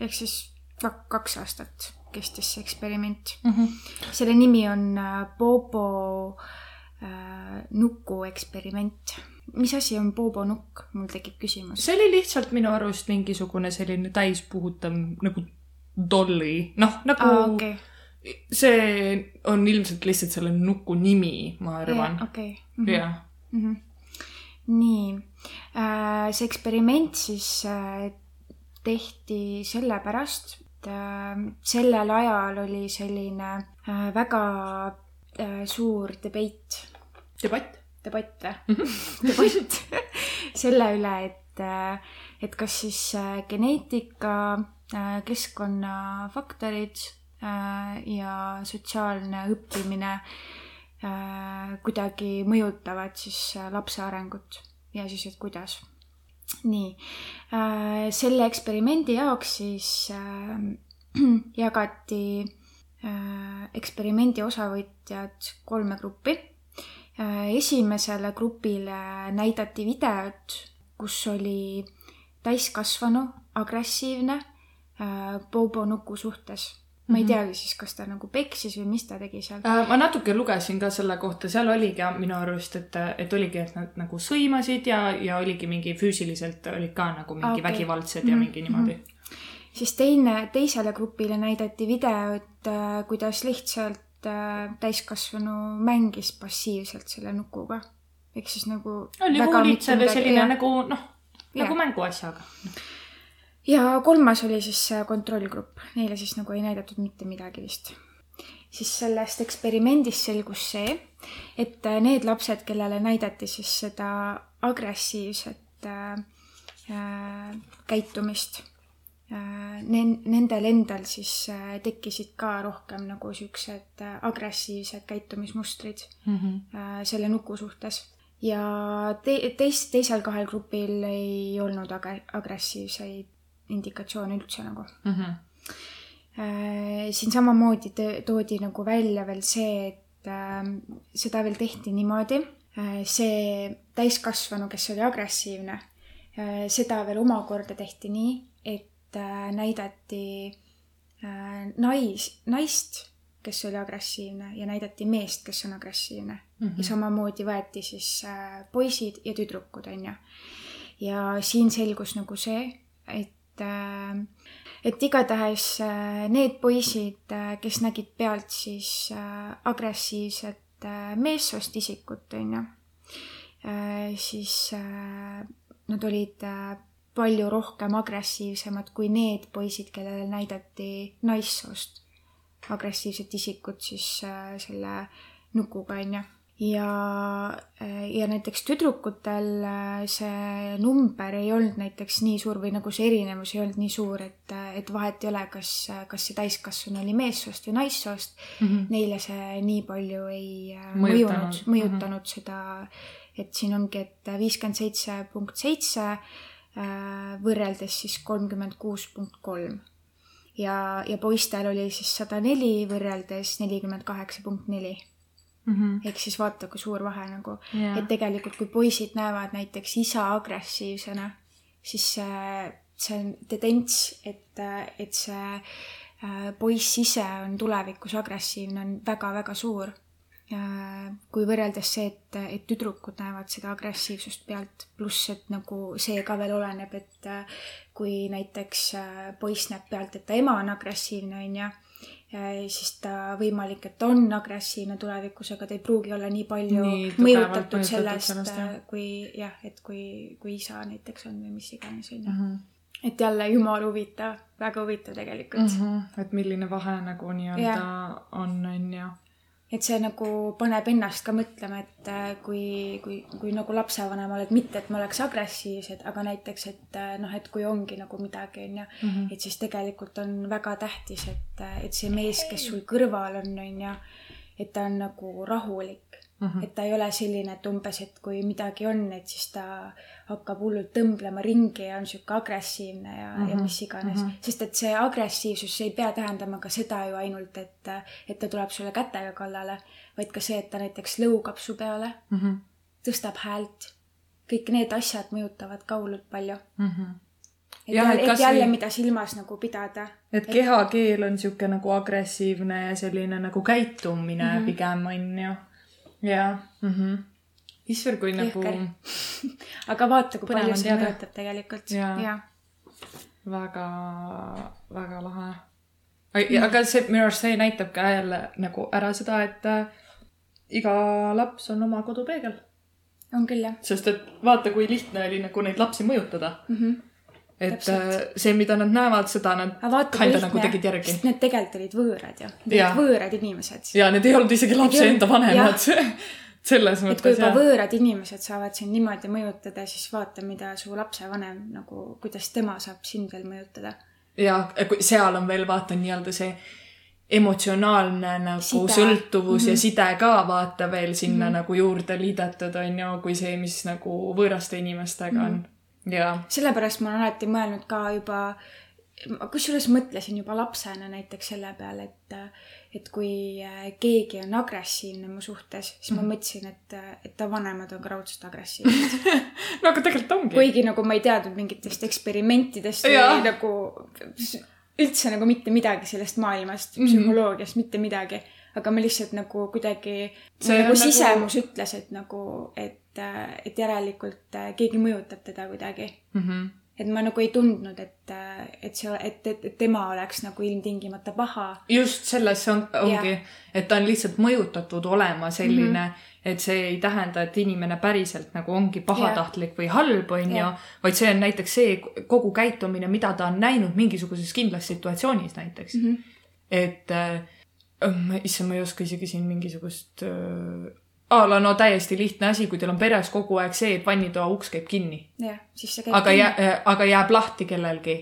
ehk siis kaks aastat kestis see eksperiment mm. -hmm. selle nimi on Bobo äh, nuku eksperiment mis asi on boobonukk, mul tekib küsimus. see oli lihtsalt minu arust mingisugune selline täispuhutav nagu dolly, noh nagu ah, okay. see on ilmselt lihtsalt selle nuku nimi, ma arvan. okei. Mhm. jah. Mhm. nii äh,, see eksperiment siis äh, tehti sellepärast, et äh, sellel ajal oli selline äh, väga äh, suur debate. debatt? Debatt või? (laughs) debatt selle üle, et, äh, et kas siis äh, geneetika, äh, keskkonnafaktorid ja sotsiaalne õppimine kuidagi mõjutavad siis lapse arengut ja siis, et kuidas. nii, selle eksperimendi jaoks siis (clears throat) jagati eksperimendi osavõtjad kolme gruppi esimesele grupile näidati videot, kus oli täiskasvanu agressiivne äh, Bobo nuku suhtes ma ei mhm. teagi siis, kas ta nagu peksis või mis ta tegi seal äh,. ma natuke lugesin ka selle kohta, seal oligi minu arust, et, et oligi, et nad nagu sõimasid ja, ja oligi mingi füüsiliselt olid ka nagu mingi okay. vägivaldsed mm -hmm. ja mhm, mingi niimoodi. -hmm. siis teine, teisele grupile näidati videot äh,, kuidas lihtsalt Äh, täiskasvanu mängis passiivselt selle nukuga. ehk siis nagu. oli hoolitsev ja selline ja... nagu noh, nagu mänguasjaga. ja kolmas oli siis kontrollgrupp, neile siis nagu ei näidatud mitte midagi vist. siis sellest eksperimendist selgus see, et äh, need lapsed, kellele näidati siis seda agressiivset äh, äh, käitumist Äh, nendel endal siis äh, tekkisid ka rohkem nagu siuksed äh, agressiivsed käitumismustrid mm -hmm. selle nuku suhtes. ja te-, teis-, teisel kahel grupil ei olnud ag-, agressiivseid indikatsioone üldse nagu mm. -hmm. äh, siin samamoodi te- toodi nagu välja veel see, et äh, seda veel tehti niimoodi äh,, see täiskasvanu, kes oli agressiivne äh,, seda veel omakorda tehti nii, et äh, näidati äh, nais, naist, kes oli agressiivne ja näidati meest, kes on agressiivne mm. -hmm. ja samamoodi võeti siis äh, poisid ja tüdrukud, onju. ja siin selgus nagu see, et et igatahes need poisid, kes nägid pealt siis agressiivset meessoost isikut, onju, siis nad olid palju rohkem agressiivsemad kui need poisid, kellele näidati naissoost agressiivset isikut siis selle nukuga, onju ja, ja näiteks tüdrukutel äh, see number ei olnud näiteks nii suur või nagu see erinevus ei olnud nii suur, et, et vahet ei ole, kas, kas see täiskasvanu oli meessoost või naissoost mm. -hmm. Neile see nii palju ei äh, mõjunud, mõjutanud mm -hmm. seda, et siin ongi, et viiskümmend seitse punkt seitse äh, võrreldes siis kolmkümmend kuus punkt kolm ja, ja poistel oli siis sada neli võrreldes nelikümmend kaheksa punkt neli -hmm. ehk siis vaata, kui suur vahe nagu yeah., et tegelikult, kui poisid näevad näiteks isa agressiivsena, siis see, see on tendents, et, et see äh, poiss ise on tulevikus agressiivne, on väga-väga suur. Kui võrreldes see, et, et tüdrukud näevad seda agressiivsust pealt, pluss et nagu see ka veel oleneb, et kui näiteks äh, poiss näeb pealt, et ta ema on agressiivne, onju siis ta võimalik, et on agressiivne tulevikus, aga ta ei pruugi olla nii palju nii mõjutatud sellest, sellest, jah. kui jah, et kui, kui isa näiteks on või mis iganes, on ju. Mhm. et jälle jumala huvitav, väga huvitav tegelikult mm. -hmm. et milline vahe nagu nii-öelda on, on ju et see nagu paneb ennast ka mõtlema, et äh, kui, kui, kui nagu lapsevanemal, et mitte, et me oleks agressiivsed, aga näiteks, et äh, noh, et kui ongi nagu midagi, onju, mhm. et siis tegelikult on väga tähtis, et, äh, et see mees, kes sul kõrval on, onju, et ta on nagu rahulik Mm -hmm. et ta ei ole selline, et umbes, et kui midagi on, et siis ta hakkab hullult tõmblema ringi ja on sihuke agressiivne ja mm, -hmm. ja mhm. mis iganes mm. -hmm. sest et see agressiivsus ei pea tähendama ka seda ju ainult, et, et ta tuleb sulle kätega kallale, vaid ka see, et ta näiteks lõugab su peale mm, -hmm. tõstab häält. kõik need asjad mõjutavad ka hullult palju mm. -hmm et, ja, et, et jälle, mida silmas nagu pidada. et kehakeel on sihuke nagu agressiivne ja selline nagu käitumine mm -hmm. pigem on ju jaa mm -hmm.. issand, kui nagu. (laughs) aga vaata, kui palju see mõjutab tegelikult. jaa. väga, väga lahe. aga see, minu arust see näitab ka jälle nagu ära seda, et äh, iga laps on oma kodupeegel. on küll, jah. sest et vaata, kui lihtne oli nagu neid lapsi mõjutada mm. -hmm et Täpselt. Äh, see, mida nad näevad, seda nad kinda nagu tegid järgi. Need tegelikult olid võõrad ju, võõrad inimesed. ja need ei olnud isegi lapse enda vanemad (laughs) selles mõttes. et kui juba võõrad inimesed saavad sind niimoodi mõjutada, siis vaata, mida su lapsevanem nagu, kuidas tema saab sind veel mõjutada. ja seal on veel vaata nii-öelda see emotsionaalne nagu side. sõltuvus mm -hmm. ja mhm. side ka vaata veel sinna mm -hmm. nagu juurde liidetud on ju, kui see, mis nagu võõraste inimestega mm -hmm. on sellepärast ma olen alati mõelnud ka juba, kusjuures mõtlesin juba lapsena näiteks selle peale, et, et kui äh, keegi on agressiivne mu suhtes, siis ma mhm. mõtlesin, et, et ta vanemad on ka raudselt agressiivsed (laughs) no aga tegelikult ongi. kuigi nagu ma ei teadnud mingitest eksperimentidest või nagu üldse nagu mitte midagi sellest maailmast mm, -hmm. psühholoogiast, mitte midagi aga ma lihtsalt nagu kuidagi, nagu sisemus nagu... ütles, et nagu, et et, et järelikult äh, keegi mõjutab teda kuidagi mm. -hmm. et ma nagu ei tundnud, et, äh, et see, et, et, et tema oleks nagu ilmtingimata paha. just selles on, ongi, et ta on lihtsalt mõjutatud olema selline mm, -hmm. et see ei tähenda, et inimene päriselt nagu ongi pahatahtlik või halb, on ju, vaid see on näiteks see kogu käitumine, mida ta on näinud mingisuguses kindlas situatsioonis näiteks mm. -hmm. et äh, issand, ma ei oska isegi siin mingisugust a la no täiesti lihtne asi, kui teil on peres kogu aeg see, et vannitoa uks käib kinni. jah, siis see käib aga kinni. Jää, aga jääb lahti kellelgi.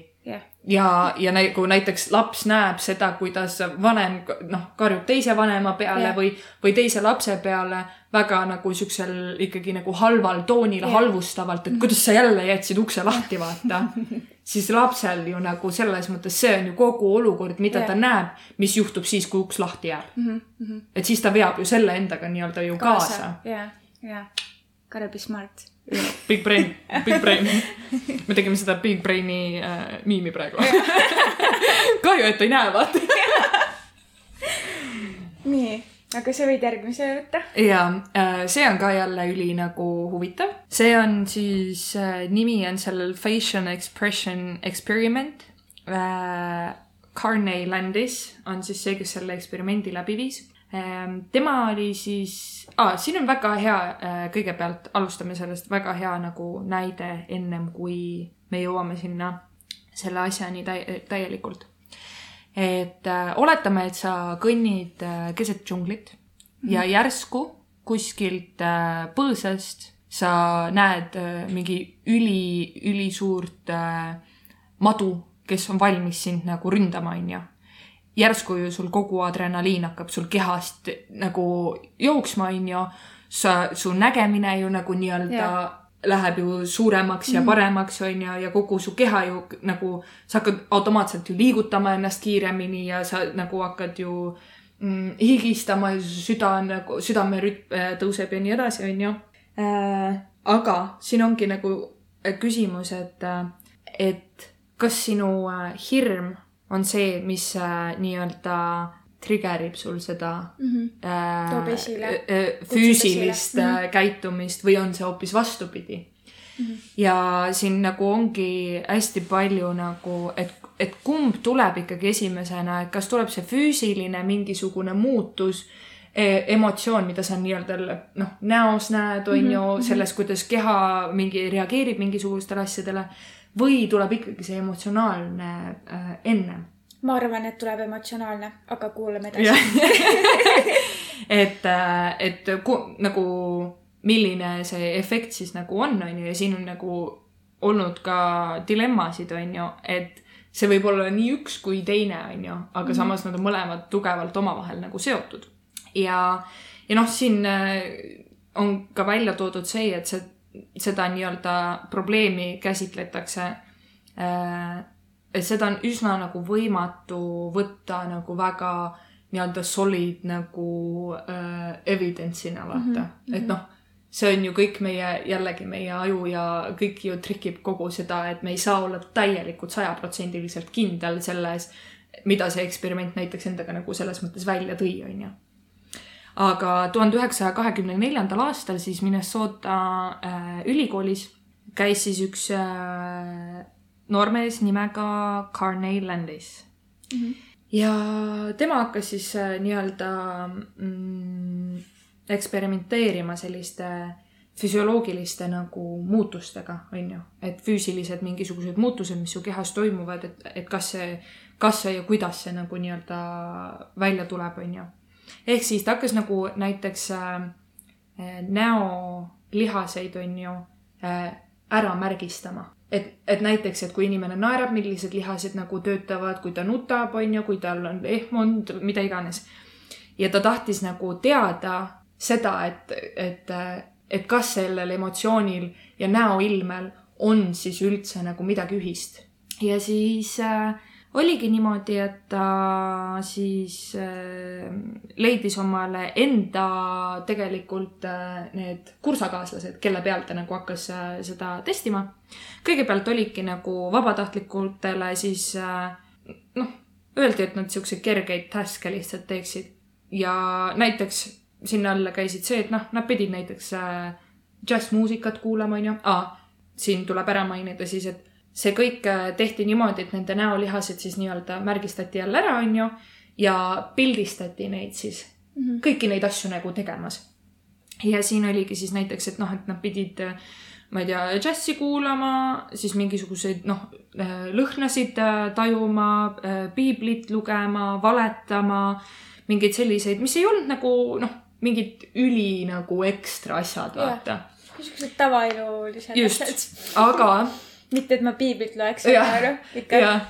ja, ja nagu näiteks laps näeb seda, kuidas vanem noh, karjub teise vanema peale ja. või, või teise lapse peale väga nagu siuksel ikkagi nagu halval toonil, halvustavalt, et kuidas sa jälle jätsid ukse lahti, vaata (laughs) siis lapsel ju nagu selles mõttes see on ju kogu olukord, mida Jah. ta näeb, mis juhtub siis, kui uks lahti jääb mm. -hmm. et siis ta veab ju selle endaga nii-öelda ju kaasa, ja, ja gotta be smart. kaasa.. Big brain, big brain. me tegime seda big brain'i äh, miimi praegu. (laughs) kahju, et ei näe, vaata. (laughs) nii, aga sa võid järgmise võtta. ja äh, see on ka jälle üli nagu huvitav. see on siis äh,, nimi on sellel facial expression experiment äh,. Carney Landis on siis see, kes selle eksperimendi läbi viis ähm,. tema oli siis ah,, siin on väga hea kõigepealt alustame sellest väga hea nagu näide ennem kui me jõuame sinna selle asjani täi-, täielikult et äh, oletame, et sa kõnnid äh, keset džunglit mm -hmm. ja järsku kuskilt äh, põõsast sa näed äh, mingi üli, ülisuurt äh, madu, kes on valmis sind nagu ründama, onju. järsku ju sul kogu adrenaliin hakkab sul kehast nagu jooksma, onju. sa, su nägemine ju nagu nii-öelda Jah. Läheb ju suuremaks ja paremaks, onju, ja kogu su keha ju nagu, sa hakkad automaatselt ju liigutama ennast kiiremini ja sa nagu hakkad ju mm, higistama ja su süda on nagu, südamerütm äh, tõuseb ja nii edasi, onju. aga siin ongi nagu äh, küsimus, et, et kas sinu äh, hirm on see, mis äh, nii-öelda trigger ib sul seda äh, Toob esile. äh, äh, füüsilist esile. äh, käitumist või on see hoopis vastupidi mm. -hmm. ja siin nagu ongi hästi palju nagu, et, et kumb tuleb ikkagi esimesena, et kas tuleb see füüsiline mingisugune muutus, emotsioon, mida sa nii-öelda noh, näos näed, on ju, selles, kuidas keha mingi reageerib mingisugustele asjadele või tuleb ikkagi see emotsionaalne äh, ennem ma arvan, et tuleb emotsionaalne, aga kuulame edasi. (laughs) et, et ku, nagu milline see efekt siis nagu on, on ju, ja siin on nagu olnud ka dilemmasid, on ju, et see võib olla nii üks kui teine, on ju, aga mm -hmm. samas nad on mõlemad tugevalt omavahel nagu seotud. ja, ja noh, siin äh, on ka välja toodud see, et see, seda nii-öelda probleemi käsitletakse äh, et seda on üsna nagu võimatu võtta nagu väga nii-öelda solid nagu äh, evidence'ina vaata mm, -hmm. et noh, see on ju kõik meie, jällegi meie aju ja kõik ju trikib kogu seda, et me ei saa olla täielikult sajaprotsendiliselt kindel selles, mida see eksperiment näiteks endaga nagu selles mõttes välja tõi, onju aga tuhande üheksasaja kahekümne neljandal aastal siis Minnesota äh, ülikoolis käis siis üks äh, noormees nimega Carney Landis mm. -hmm. ja tema hakkas siis äh, nii-öelda mm, eksperimenteerima selliste füsioloogiliste nagu muutustega, on ju, et füüsilised mingisugused muutused, mis su kehas toimuvad, et, et kas see, kas see ja kuidas see nagu nii-öelda välja tuleb, on ju ehk siis ta hakkas nagu näiteks äh, näolihaseid on ju äh, ära märgistama. et, et näiteks, et kui inimene naerab, millised lihased nagu töötavad, kui ta nutab, on ju, kui tal on ehmund, mida iganes. ja ta tahtis nagu teada seda, et, et, et kas sellel emotsioonil ja näoilmel on siis üldse nagu midagi ühist. ja siis äh, oligi niimoodi, et ta siis äh, leidis omale enda tegelikult äh, need kursakaaslased, kelle peal ta nagu hakkas äh, seda testima. kõigepealt olidki nagu vabatahtlikutele siis noh, öeldi, et nad siukseid kergeid task'e lihtsalt teeksid ja näiteks sinna alla käisid see, et noh, nad pidid näiteks džässmuusikat kuulama, onju. siin tuleb ära mainida siis, et see kõik äh, tehti niimoodi, et nende näolihased siis nii-öelda märgistati jälle ära, onju. ja pildistati neid siis mm, -hmm. kõiki neid asju nagu tegemas. ja siin oligi siis näiteks, et noh, et nad pidid, ma ei tea, džässi kuulama, siis mingisuguseid noh, lõhnasid äh, tajuma, piiblit lugema, valetama, mingeid selliseid, mis ei olnud nagu noh, mingid üli nagu ekstra asjad, vaata. niisugused tavaelulised asjad., aga mitte, et ma piiblit loeks, Jah, aga ikka.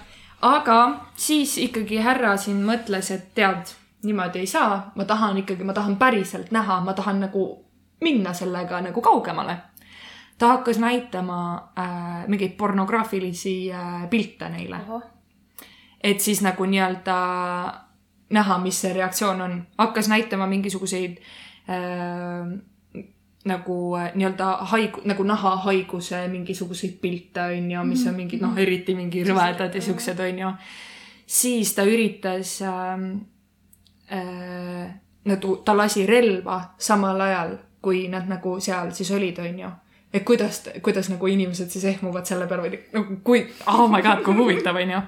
aga siis ikkagi härra siin mõtles, et tead, niimoodi ei saa, ma tahan ikkagi, ma tahan päriselt näha, ma tahan nagu minna sellega nagu kaugemale. ta hakkas näitama äh, mingeid pornograafilisi äh, pilte neile. et siis nagu nii-öelda näha, mis see reaktsioon on. hakkas näitama mingisuguseid äh, nagu äh, nii-öelda haigu-, nagu nahahaiguse mingisuguseid pilte, on ju, mis on mingid noh, eriti mingi rõvedad ja siuksed, on ju. siis ta üritas äh,, äh, nagu ta lasi relva samal ajal, kui nad nagu seal siis olid, on ju et kuidas, kuidas nagu inimesed siis ehmuvad selle peale või nagu kui, oh my god, kui huvitav, on ju.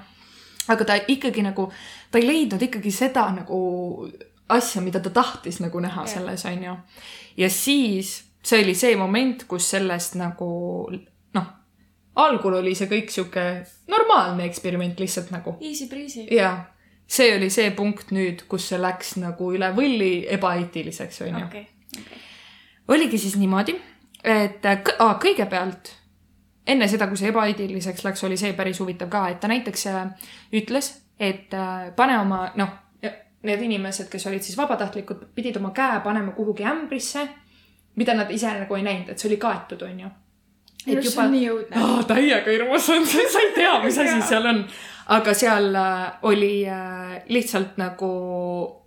aga ta ikkagi nagu, ta ei leidnud ikkagi seda nagu asja, mida ta tahtis nagu näha Jah. selles, on ju. ja siis see oli see moment, kus sellest nagu noh, algul oli see kõik sihuke normaalne eksperiment lihtsalt nagu easy breezy. ja see oli see punkt nüüd, kus see läks nagu üle võlli ebaeetiliseks, onju. okei, oligi siis niimoodi, et aa, kõigepealt enne seda, kui see ebaeetiliseks läks, oli see päris huvitav ka, et ta näiteks äh, ütles, et äh, pane oma, noh, need inimesed, kes olid siis vabatahtlikud, pidid oma käe panema kuhugi ämbrisse, mida nad ise nagu ei näinud, et see oli kaetud, onju. minu arust see on nii õudne. oh,. täiega hirmus on, sa ei tea, mis asi (laughs) seal on. aga seal äh, oli äh, lihtsalt nagu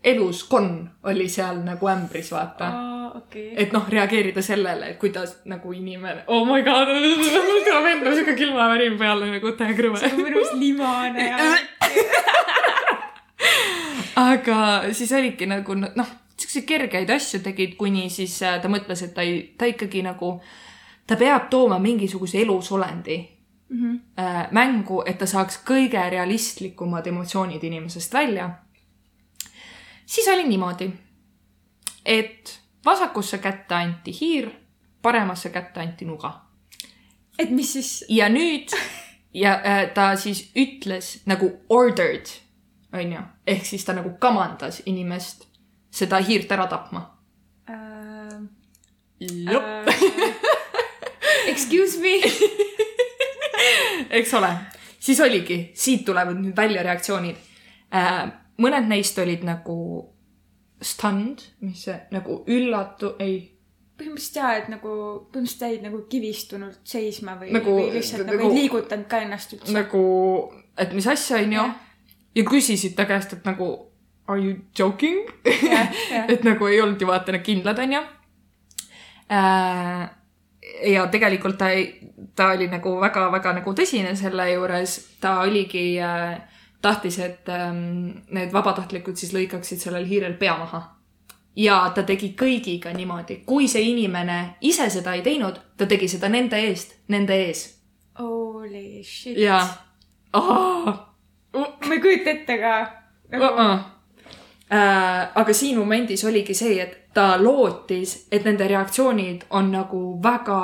elus konn oli seal nagu ämbris, vaata okei. et noh, reageerida sellele, et kuidas nagu inimene, oh my god, (laughs) mul tuleb endal siuke külmavärin peale nagu täiega krõve. see on mõnus limane ja. (laughs) aga siis oligi nagu noh, siukseid kergeid asju tegid, kuni siis äh, ta mõtles, et ta ei, ta ikkagi nagu, ta peab tooma mingisuguse elusolendi Mhm. äh, mängu, et ta saaks kõige realistlikumad emotsioonid inimesest välja. siis oli niimoodi, et vasakusse kätte anti hiir, paremasse kätte anti nuga et mis siis, ja nüüd ja äh, ta siis ütles nagu ordered, onju, ehk siis ta nagu kamandas inimest seda hiirt ära tapma. äh, jep, excuse me. (laughs) eks ole, siis oligi, siit tulevad nüüd välja reaktsioonid äh,. mõned neist olid nagu stunned, mis see nagu üllatu, ei põhimõtteliselt jaa, et nagu põhimõtteliselt jäid nagu kivistunult seisma või Nagu- või lihtsalt nagu, nagu- ei liigutanud ka ennast üldse. nagu, et mis asja, onju ja küsisid ta käest, et nagu are you joking? jah, jah. et nagu ei olnud ju vaata need kindlad, onju. ja tegelikult ta ta oli nagu väga-väga nagu tõsine selle juures, ta oligi, tahtis, et ähm, need vabatahtlikud siis lõikaksid sellel hiirel pea maha. ja ta tegi kõigiga niimoodi, kui see inimene ise seda ei teinud, ta tegi seda nende eest, nende ees. Holy shit. ja oh,, ma ei kujuta ette ka nagu.... uh -uh. Äh, aga siin momendis oligi see, et ta lootis, et nende reaktsioonid on nagu väga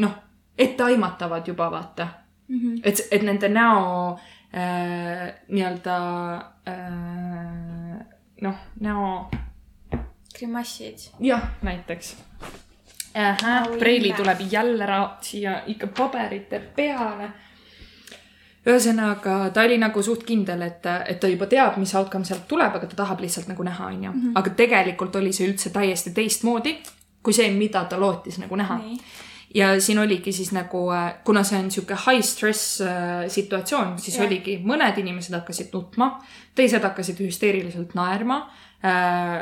noh, etteaimatavad juba vaata. Mm -hmm. et, et nende näo äh, nii-öelda äh, noh, näo grimassid. jah, näiteks. Preili tuleb jälle ra- siia ikka paberite peale. ühesõnaga, ta oli nagu suht kindel, et, et ta juba teab, mis outcome sealt tuleb, aga ta tahab lihtsalt nagu näha, onju. aga tegelikult oli see üldse täiesti teistmoodi kui see, mida ta lootis nagu näha. nii. ja siin oligi siis nagu, kuna see on sihuke high stress äh, situatsioon, siis yeah. oligi, mõned inimesed hakkasid nutma, teised hakkasid hüsteeriliselt naerma äh,.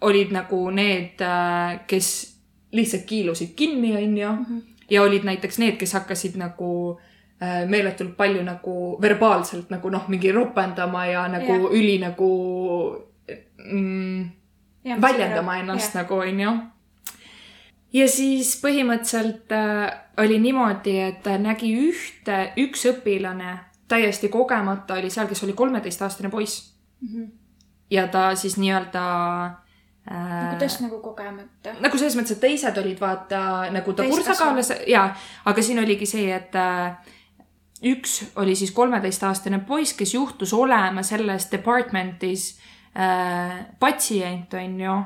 olid nagu need äh,, kes lihtsalt kiilusid kinni, onju. ja olid näiteks need, kes hakkasid nagu äh, meeletult palju nagu verbaalselt nagu noh, mingi ropendama ja nagu Jah. üli nagu mm, väljendama ennast nagu onju. ja siis põhimõtteliselt äh, oli niimoodi, et ta nägi ühte, üks õpilane täiesti kogemata oli seal, kes oli kolmeteistaastane poiss nagu. ja ta siis nii-öelda äh, kuidas nagu kogemata? nagu selles mõttes, et teised olid vaata nagu ta kursakaalas ja, aga siin oligi see, et äh, üks oli siis kolmeteistaastane poiss, kes juhtus olema selles department'is äh, patsient, on ju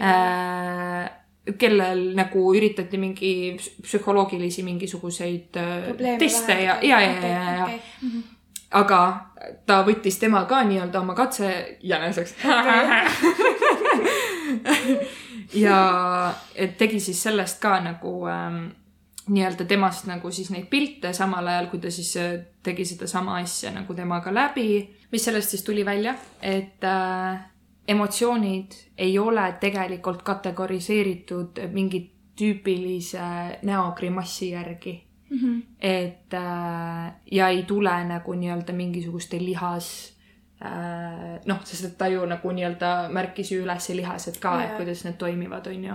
äh,, kellel nagu üritati mingi ps- psühholoogilisi mingisuguseid äh, teste ja, ja, ja, ja, ja, ja, Mhm. aga ta võttis tema ka nii-öelda oma katse jäneseks. (laughs) ja tegi siis sellest ka nagu ähm, nii-öelda temast nagu siis neid pilte, samal ajal kui ta siis äh, tegi sedasama asja nagu temaga läbi. mis sellest siis tuli välja, et äh, emotsioonid ei ole tegelikult kategoriseeritud mingi tüüpilise näogrimassi järgi mm. -hmm. et äh, ja ei tule nagu nii-öelda mingisuguste lihas äh, noh, sest et ta ju nagu nii-öelda märkis ju üles lihased ka, et Jaa. kuidas need toimivad, on ju.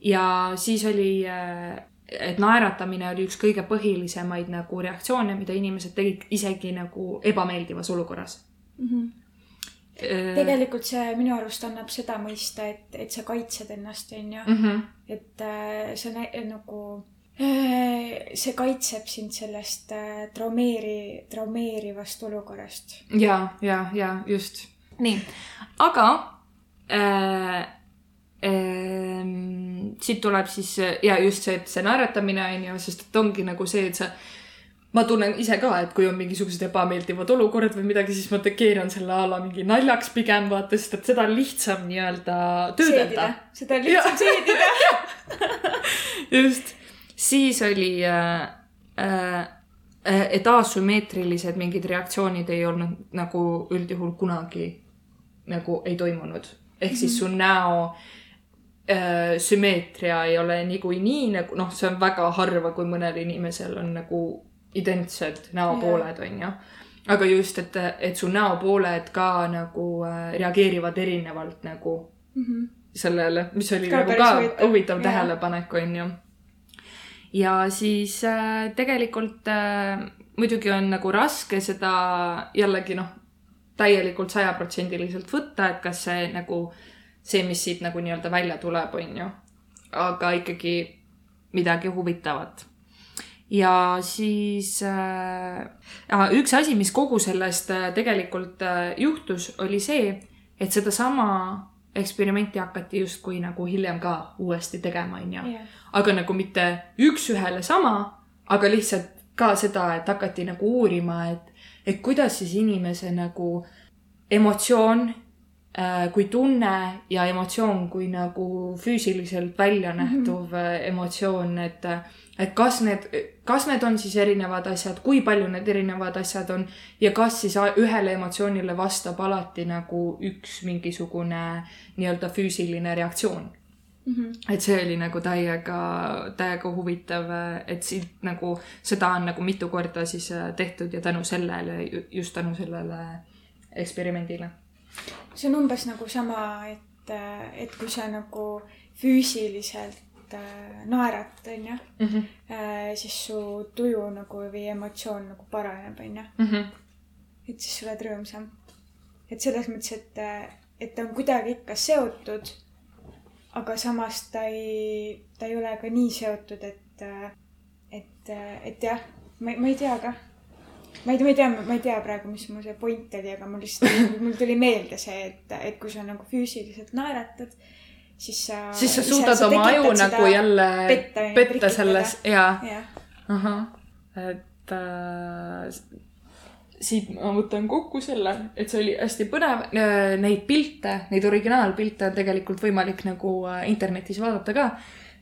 ja siis oli äh, et naeratamine oli üks kõige põhilisemaid nagu reaktsioone, mida inimesed tegid isegi nagu ebameeldivas olukorras. Mm -hmm. tegelikult see minu arust annab seda mõista, et, et sa kaitsed ennast, onju. -hmm. et äh, see nä- nagu äh, see kaitseb sind sellest äh, traumeeri, traumeerivast olukorrast. ja, ja, ja just. nii, aga äh, siit tuleb siis ja just see, et see naeratamine on ju, sest et ongi nagu see, et sa ma tunnen ise ka, et kui on mingisugused ebameeldivad olukorrad või midagi, siis ma keeran selle a la mingi naljaks pigem vaata, sest et seda on lihtsam nii-öelda töödelda. seda on lihtsam seedida. (laughs) just, siis oli äh, äh, et asümmeetrilised mingid reaktsioonid ei olnud nagu üldjuhul kunagi nagu ei toimunud. ehk siis su näo äh, sümmeetria ei ole niikuinii nagu noh, see on väga harva, kui mõnel inimesel on nagu identsed näopooled, onju. aga just, et, et su näopooled ka nagu äh, reageerivad erinevalt nagu sellele, mis oli Ka nagu ka huvitav. Jaa. tähelepanek, onju. ja siis äh, tegelikult äh, muidugi on nagu raske seda jällegi noh, täielikult sajaprotsendiliselt võtta, et kas see nagu see, mis siit nagu nii-öelda välja tuleb, onju. aga ikkagi midagi huvitavat. ja siis äh, üks asi, mis kogu sellest äh, tegelikult äh, juhtus, oli see, et sedasama eksperimenti hakati justkui nagu hiljem ka uuesti tegema, onju. aga nagu mitte üks-ühele sama, aga lihtsalt ka seda, et hakati nagu uurima, et, et kuidas siis inimese nagu emotsioon kui tunne ja emotsioon kui nagu füüsiliselt välja nähtuv mm -hmm. emotsioon, et, et kas need, kas need on siis erinevad asjad, kui palju need erinevad asjad on ja kas siis ühele emotsioonile vastab alati nagu üks mingisugune nii-öelda füüsiline reaktsioon et see oli nagu täiega, täiega huvitav, et siit nagu seda on nagu mitu korda siis äh, tehtud ja tänu sellele, just tänu sellele eksperimendile. See on umbes nagu sama, et, et kui sa nagu füüsiliselt äh, naerad, onju, siis su tuju nagu või emotsioon nagu paraneb, onju. et siis sa oled rõõmsam. et selles mõttes, et, et ta on kuidagi ikka seotud, aga samas ta ei, ta ei ole ka nii seotud, et, et, et jah, ma, ma ei tea ka. Ma ei, ma ei tea, ma ei tea praegu, mis mu see point oli, aga mul lihtsalt, (laughs) mul tuli meelde see, et, et kui sa nagu füüsiliselt naeratad, siis sa. siis sa suudad oma aju nagu jälle petta, petta selles ja, jah, ahah, et äh, siit ma võtan kokku selle, et see oli hästi põnev. Neid pilte, neid originaalpilte on tegelikult võimalik nagu äh, internetis vaadata ka.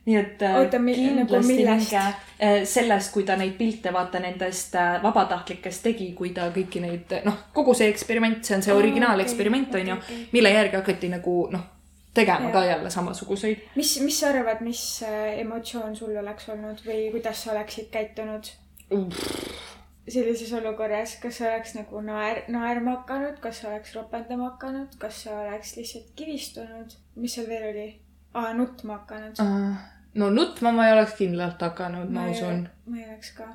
Nii et äh, Oota, mi- nagu kindlasti millest? minge äh, sellest, kui ta neid pilte vaata nendest äh, vabatahtlikest tegi, kui ta kõiki neid, noh, kogu see eksperiment, see on see Aa, originaaleksperiment okei, onju okei, okei., mille järgi hakati nagu noh, tegema Jaa. ka jälle samasuguseid mis, mis sa arvad, mis emotsioon sul oleks olnud või kuidas sa oleksid käitunud sellises olukorras, kas sa oleks nagu naer, naerma hakanud, kas sa oleks ropendama hakanud, kas sa oleks lihtsalt kivistunud, mis seal veel oli? aa, nutma hakanud. uh,. no nutma ma ei oleks kindlalt hakanud, ma usun. ma ei oleks ka.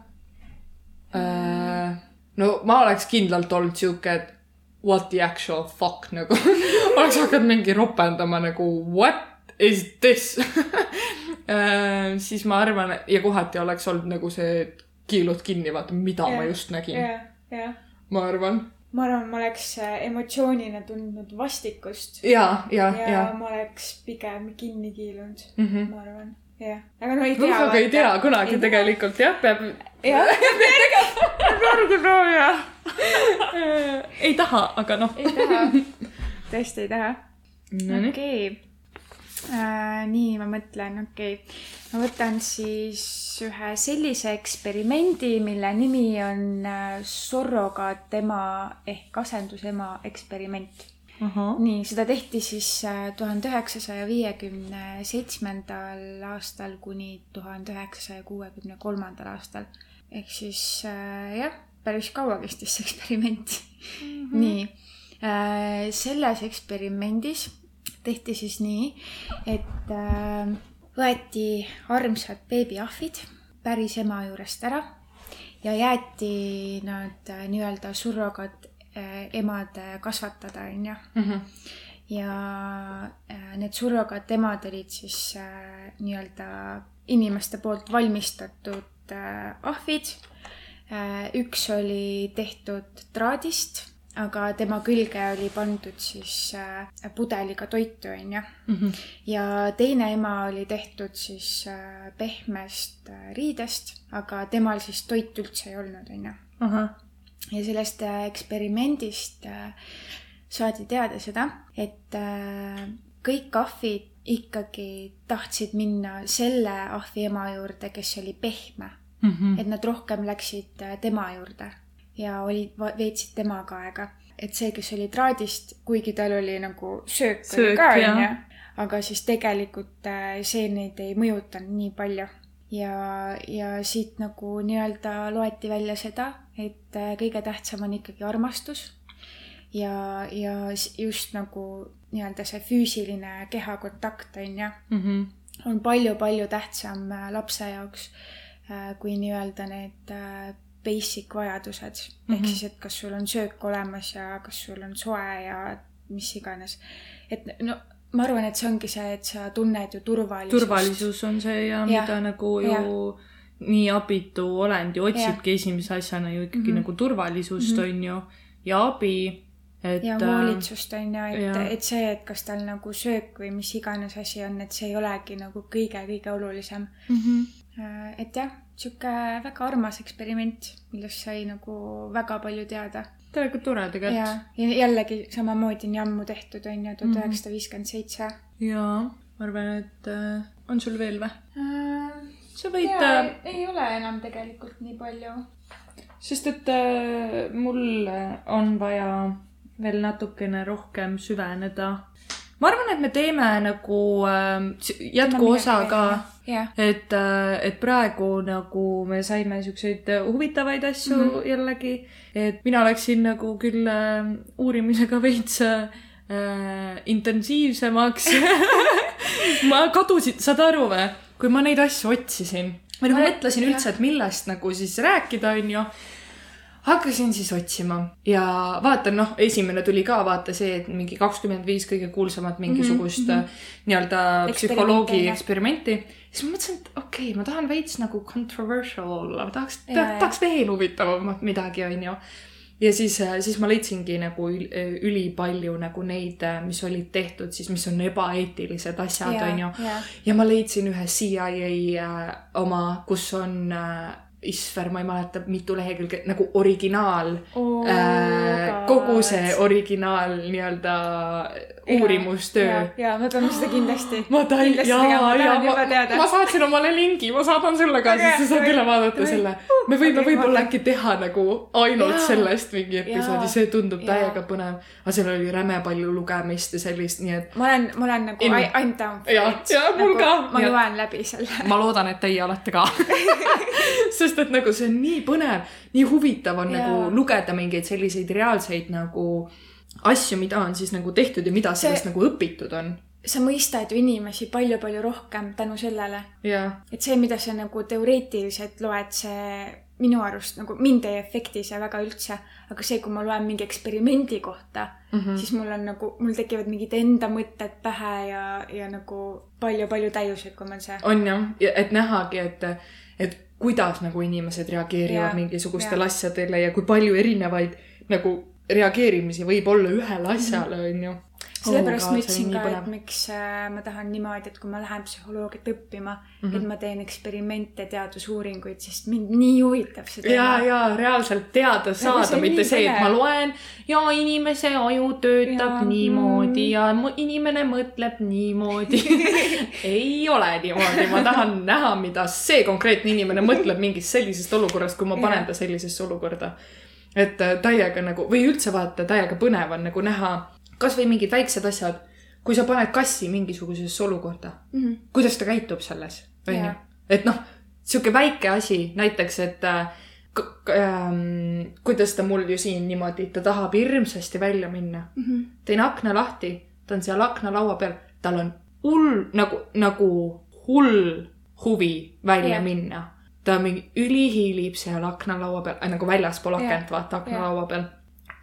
Uh, no ma oleks kindlalt olnud sihuke, et what the actual fuck nagu (laughs) oleks hakanud mingi ropendama nagu what is this (laughs) uh,. siis ma arvan ja kohati oleks olnud nagu see kiilud kinni, vaata, mida yeah. ma just nägin, jah, jah. ma arvan. Ma arvan, ma oleks äh, emotsioonina tundnud vastikust ja, ja, ja, ja. ma oleks pigem kinni kiilunud, Mm -hmm. ma arvan, jah. aga no ei tea. aga ei tea kunagi Ei tegelikult jah, peab. jah, peabki proovima. ei taha, aga noh. ei taha. (laughs) tõesti ei taha. Okei. Äh,. nii, ma mõtlen, okei okay.. ma võtan siis ühe sellise eksperimendi, mille nimi on äh, surrogaatema ehk asendusema eksperiment ahah, nii, seda tehti siis äh, tuhande üheksasaja viiekümne seitsmendal aastal kuni tuhande üheksasaja kuuekümne kolmandal aastal. ehk siis äh, jah, päris kaua kestis see eksperiment mm. -hmm. nii äh,, selles eksperimendis tehti siis nii, et äh, võeti armsad beebiahvid päris ema juurest ära ja jäeti nad äh, nii-öelda surrogaat äh, emad kasvatada, onju ja äh, need surrogaatemad olid siis äh, nii-öelda inimeste poolt valmistatud äh, ahvid äh,. üks oli tehtud traadist, aga tema külge oli pandud siis äh, pudeliga toitu, onju. ja teine ema oli tehtud siis äh, pehmest äh, riidest, aga temal siis toitu üldse ei olnud, onju. Ja sellest eksperimendist saadi teada seda, et kõik ahvid ikkagi tahtsid minna selle ahvi ema juurde, kes oli pehme, et nad rohkem läksid tema juurde ja olid, veetsid temaga aega. et see, kes oli traadist, kuigi tal oli nagu söök, söök oli ka, onju, aga siis tegelikult äh, see neid ei mõjutanud nii palju. Ja, ja siit nagu nii-öelda loeti välja seda, et äh, kõige tähtsam on ikkagi armastus. Ja, ja just nagu nii-öelda see füüsiline kehakontakt on ju, on palju-palju tähtsam äh, lapse jaoks kui nii-öelda need basic vajadused mm. -hmm. ehk Mhm. siis, et kas sul on söök olemas ja kas sul on soe ja mis iganes. et no ma arvan, et see ongi see, et sa tunned ju turvalisust. turvalisus on see ja Jah, mida nagu ju jah. nii abitu olend ju otsibki esimese asjana ju ikkagi Mhm. nagu turvalisust Mhm. on ju ja abi, et ja äh, hoolitsust on ju, et et see, et kas tal nagu söök või mis iganes asi on, et see ei olegi nagu kõige-kõige olulisem. mhm. Et jah, sihuke väga armas eksperiment, millest sai nagu väga palju teada. tegelikult tore tegelikult. ja jällegi samamoodi nii ammu tehtud on ju, tuhat üheksasada viiskümmend seitse. jaa, ma arvan, et äh, on sul veel või? sa võid äh,, ei ole enam tegelikult nii palju. sest et äh, mul on vaja veel natukene rohkem süveneda. ma arvan, et me teeme nagu äh, jätkuosa ka, jah, et, et praegu nagu me saime siukseid huvitavaid asju mm. -hmm. jällegi, et mina läksin nagu küll äh, uurimisega veits äh, intensiivsemaks. (laughs) ma kadusin, saad aru või, kui ma neid asju otsisin või noh, Ma- mõtlesin üldse, et millest nagu siis rääkida, onju hakkasin siis otsima ja vaatan, noh, esimene tuli ka vaata see, et mingi kakskümmend viis kõige kuulsamat mingisugust mm mhm. -hmm. nii-öelda Eksperimenti, psühholoogi eksperimenti. siis ma mõtlesin, et okei okay,, ma tahan veits nagu controversial olla, ma tahaks, tahaks veel huvitavamat midagi, onju. ja siis, siis ma leidsingi nagu ül- ülipalju nagu neid, mis olid tehtud siis, mis on ebaeetilised asjad, onju. ja, ma leidsin ühe CIA äh, oma, kus on äh, Isver, ma ei mäleta, mitu lehekülge nagu originaal Oh äh,, kogu see originaal nii-öelda uurimustöö. ja, ja me peame seda kindlasti. (gasps) ma tahan, jaa, ma jaa, ma, teada ma. saatsin omale lingi, ma saadan sulle ka, siis sa saad üle vaadata davai. selle. me võime võib-olla äkki teha nagu ainult Jaa. sellest mingi episoodi, see tundub täiega põnev. aga seal oli räme palju lugemist ja sellist, nii et ma olen, ma olen nagu In- I, m down for it. jaa, mul ka. ma loen läbi selle. ma loodan, et teie olete ka. (laughs) sest et nagu see on nii põnev, nii huvitav on Jaa. nagu lugeda mingeid selliseid reaalseid nagu asju, mida on siis nagu tehtud ja mida See- sellest nagu õpitud on. sa mõistad ju inimesi palju-palju rohkem tänu sellele, et see, mida sa nagu teoreetiliselt loed, see minu arust nagu mind ei efekti see väga üldse, aga see, kui ma loen mingi eksperimendi kohta mm. -hmm. siis mul on nagu, mul tekivad mingid enda mõtted pähe ja, ja nagu palju-palju täiuslikum on see. on jah, et nähagi, et, et kuidas nagu inimesed reageerivad Jaa, mingisugustele asjadele ja kui palju erinevaid nagu reageerimisi võib olla ühele asjale, onju. Sellepärast Oh ma ütlesin ka, et miks äh, ma tahan niimoodi, et kui ma lähen psühholoogiat õppima mm, Mhm. -hmm. et ma teen eksperimente, teadusuuringuid, sest mind nii huvitab see ja, teema. ja reaalselt teada saada, mitte see, et ma loen ja inimese aju töötab Ja, ja, niimoodi mm. ja inimene mõtleb niimoodi. (laughs) ei ole niimoodi, ma tahan näha, mida see konkreetne inimene mõtleb mingist sellisest olukorrast, kui ma panen Ja. ta sellisesse olukorda. et äh, täiega nagu või üldse vaata, täiega põnev on nagu näha kasvõi mingid väiksed asjad, kui sa paned kassi mingisugusesse olukorda Mhm. kuidas ta käitub selles, onju et noh, sihuke väike asi, näiteks, et äh, ähm, kuidas ta mul ju siin niimoodi, ta tahab hirmsasti välja minna. Mhm. teen akna lahti, ta on seal aknalaua peal, tal on hull nagu, nagu hull huvi välja Jah. minna. ta mingi ülihiilib seal aknalaua peal äh,, nagu väljaspool akent, vaata aknalaua peal.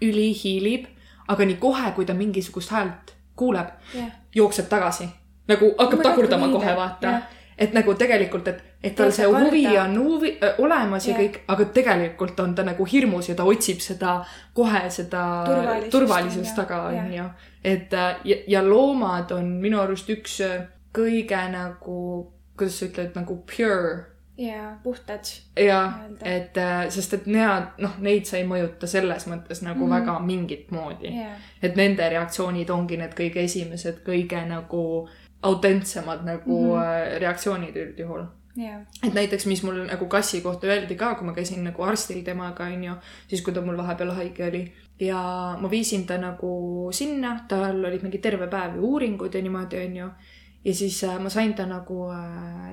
ülihiilib, aga nii kohe, kui ta mingisugust häält kuuleb, jah, jookseb tagasi. nagu hakkab Ma tagurdama tahtsin kohe, vaata jah.. et nagu tegelikult, et, et tal see huvi karda. on huvi olemas ja Jah. kõik, aga tegelikult on ta nagu hirmus ja ta otsib seda kohe seda Turvalisust, turvalisust taga, onju. et äh, ja, ja loomad on minu arust üks äh, kõige nagu, kuidas sa ütled, nagu pure ja puhtad. ja Öelda. et äh, sest, et nemad, noh, neid sa ei mõjuta selles mõttes nagu mm. -hmm. väga mingit moodi jah, et nende reaktsioonid ongi need kõige esimesed, kõige nagu autentsemad nagu mm. -hmm. reaktsioonid üldjuhul. jah, et näiteks, mis mul nagu kassi kohta öeldi ka, kui ma käisin nagu arstil temaga, onju, siis kui ta mul vahepeal haige oli ja ma viisin ta nagu sinna, tal olid mingi terve päev ju uuringud ja niimoodi, onju. ja siis äh, ma sain ta nagu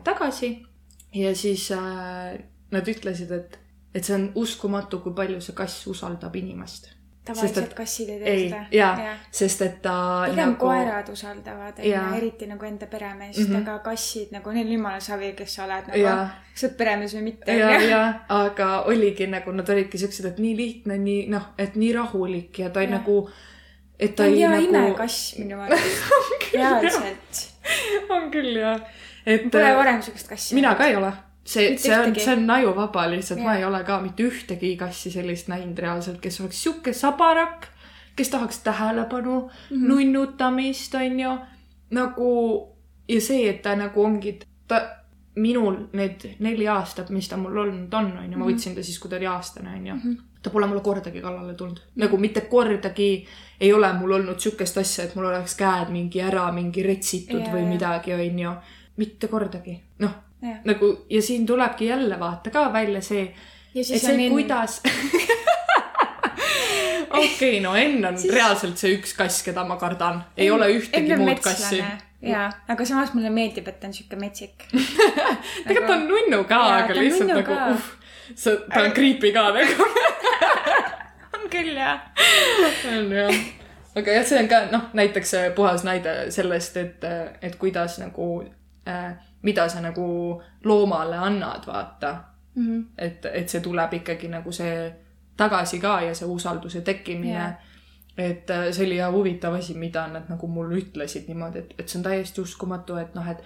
tagasi ja siis äh, nad ütlesid, et, et see on uskumatu, kui palju see kass usaldab inimest. tavaliselt et- kassid ei tee ei seda., jaa, sest et ta pigem nagu... koerad usaldavad, eriti nagu enda peremeest mm. -hmm. aga kassid nagu neil jumala savi, kes sa oled nagu kas sa oled peremees või mitte, ja, ja, aga oligi nagu, nad olidki siuksed, et nii lihtne, nii noh, et nii rahulik ja ta Jah. nagu, et ta ta on hea nagu. imekass minu arust, reaalselt. on küll jah, et Pole varem siukest kassi. mina ka ei ole. see, see on, see on ajuvaba lihtsalt, ma ei ole ka mitte ühtegi kassi sellist näinud reaalselt, kes oleks sihuke sabarak, kes tahaks tähelepanu mm. -hmm. nunnutamist, onju. nagu ja see, et ta nagu ongi, ta, minul need neli aastat, mis ta mul olnud on, onju, ma Mhm. võtsin ta siis, kui ta oli aastane, onju Mhm. ta pole mulle kordagi kallale tulnud, nagu mitte kordagi ei ole mul olnud sihukest asja, et mul oleks käed mingi ära mingi retsitud Jaa, või midagi, onju. Mitte kordagi, noh, nagu ja siin tulebki jälle vaata ka välja see, et see Enn, kuidas. (laughs) okei okay,, no Enn on Siis- reaalselt see üks kass, keda ma kardan, ei ole ühtegi muud kassi. jaa, aga samas mulle meeldib, et ta on siuke metsik. (laughs) tegelikult ta on nunnu ka, aga lihtsalt nagu uh,, see, ta on creepy ka nagu. (laughs) on küll jah. on jah. aga jah, see on ka noh, näiteks puhas näide sellest, et, et kuidas nagu mida sa nagu loomale annad, vaata. Mhm. et, et see tuleb ikkagi nagu see tagasi ka ja see usalduse tekkimine yeah. et äh, see oli huvitav asi, mida nad nagu mulle ütlesid niimoodi, et, et see on täiesti uskumatu, et noh, et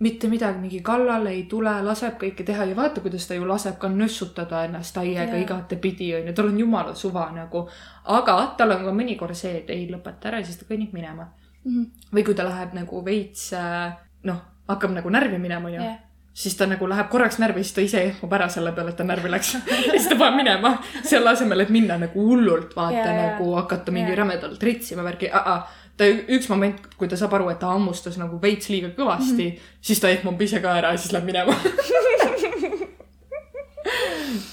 mitte midagi mingi kallale ei tule, laseb kõike teha ja vaata, kuidas ta ju laseb ka nössutada ennast aiaga igatepidi onju, tal on jumala suva nagu. aga tal on ka mõnikord see, et ei lõpeta ära ja siis ta kõnnib minema. Mhm. või kui ta läheb nagu veits äh, noh, hakkab nagu närvi minema onju jah, siis ta nagu läheb korraks närvi, siis ta ise ehmub ära selle peale, et ta närvi läks. ja siis ta paneb minema, selle asemel, et minna nagu hullult, vaata ja, jaa. nagu hakata mingi ja. rämedalt ritsima värki. ta üks moment, kui ta saab aru, et ta hammustas nagu veits liiga kõvasti mm, -hmm. siis ta ehmub ise ka ära ja siis läheb minema. (laughs)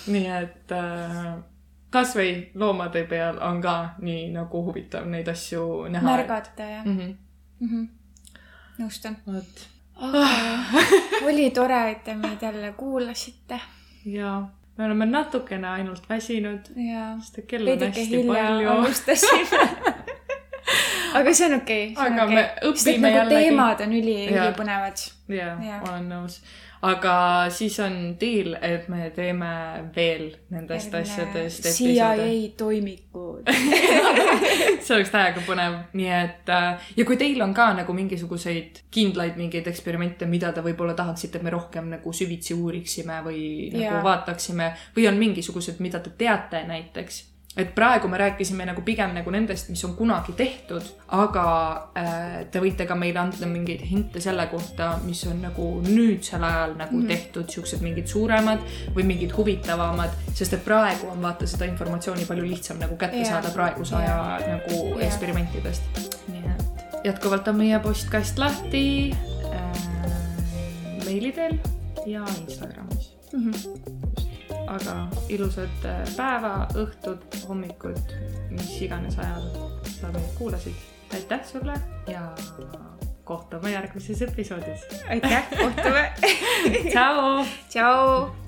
nii et äh, kasvõi loomade peal on ka nii nagu huvitav neid asju näha. märgata jah mm. -hmm. mm. -hmm. nõustun. vot, aga oli tore, et te meid jälle kuulasite ja me oleme natukene ainult väsinud, ja sest et kell on hästi palju. alustasime. aga see on okei okay,, aga okei me okay.. sest õpime nagu jällegi. teemad on üli, Jaa. ülipõnevad. jaa Jaa., olen nõus. Aga siis on deal, et me teeme veel nendest asjadest episoode. CIA toimikud. (laughs) see oleks täiega põnev, nii et äh, ja kui teil on ka nagu mingisuguseid kindlaid mingeid eksperimente, mida te võib-olla tahaksite, et me rohkem nagu süvitsi uuriksime või nagu Jaa. vaataksime või on mingisugused, mida te teate näiteks, et praegu me rääkisime nagu pigem nagu nendest, mis on kunagi tehtud, aga äh, te võite ka meile anda mingeid hinte selle kohta, mis on nagu nüüdsel ajal nagu mm -hmm. tehtud, siuksed mingid suuremad või mingid huvitavamad, sest et praegu on vaata seda informatsiooni palju lihtsam nagu kätte yeah. saada praeguse aja yeah. nagu yeah. eksperimentidest. nii et jätkuvalt on meie postkast lahti äh, meili teel ja Instagramis mm. -hmm aga ilusat äh, päeva, õhtut, hommikut, mis iganes ajal sa meid kuulasid. aitäh sulle ja kohtume järgmises episoodis. aitäh, kohtume (laughs) tšau. tšau.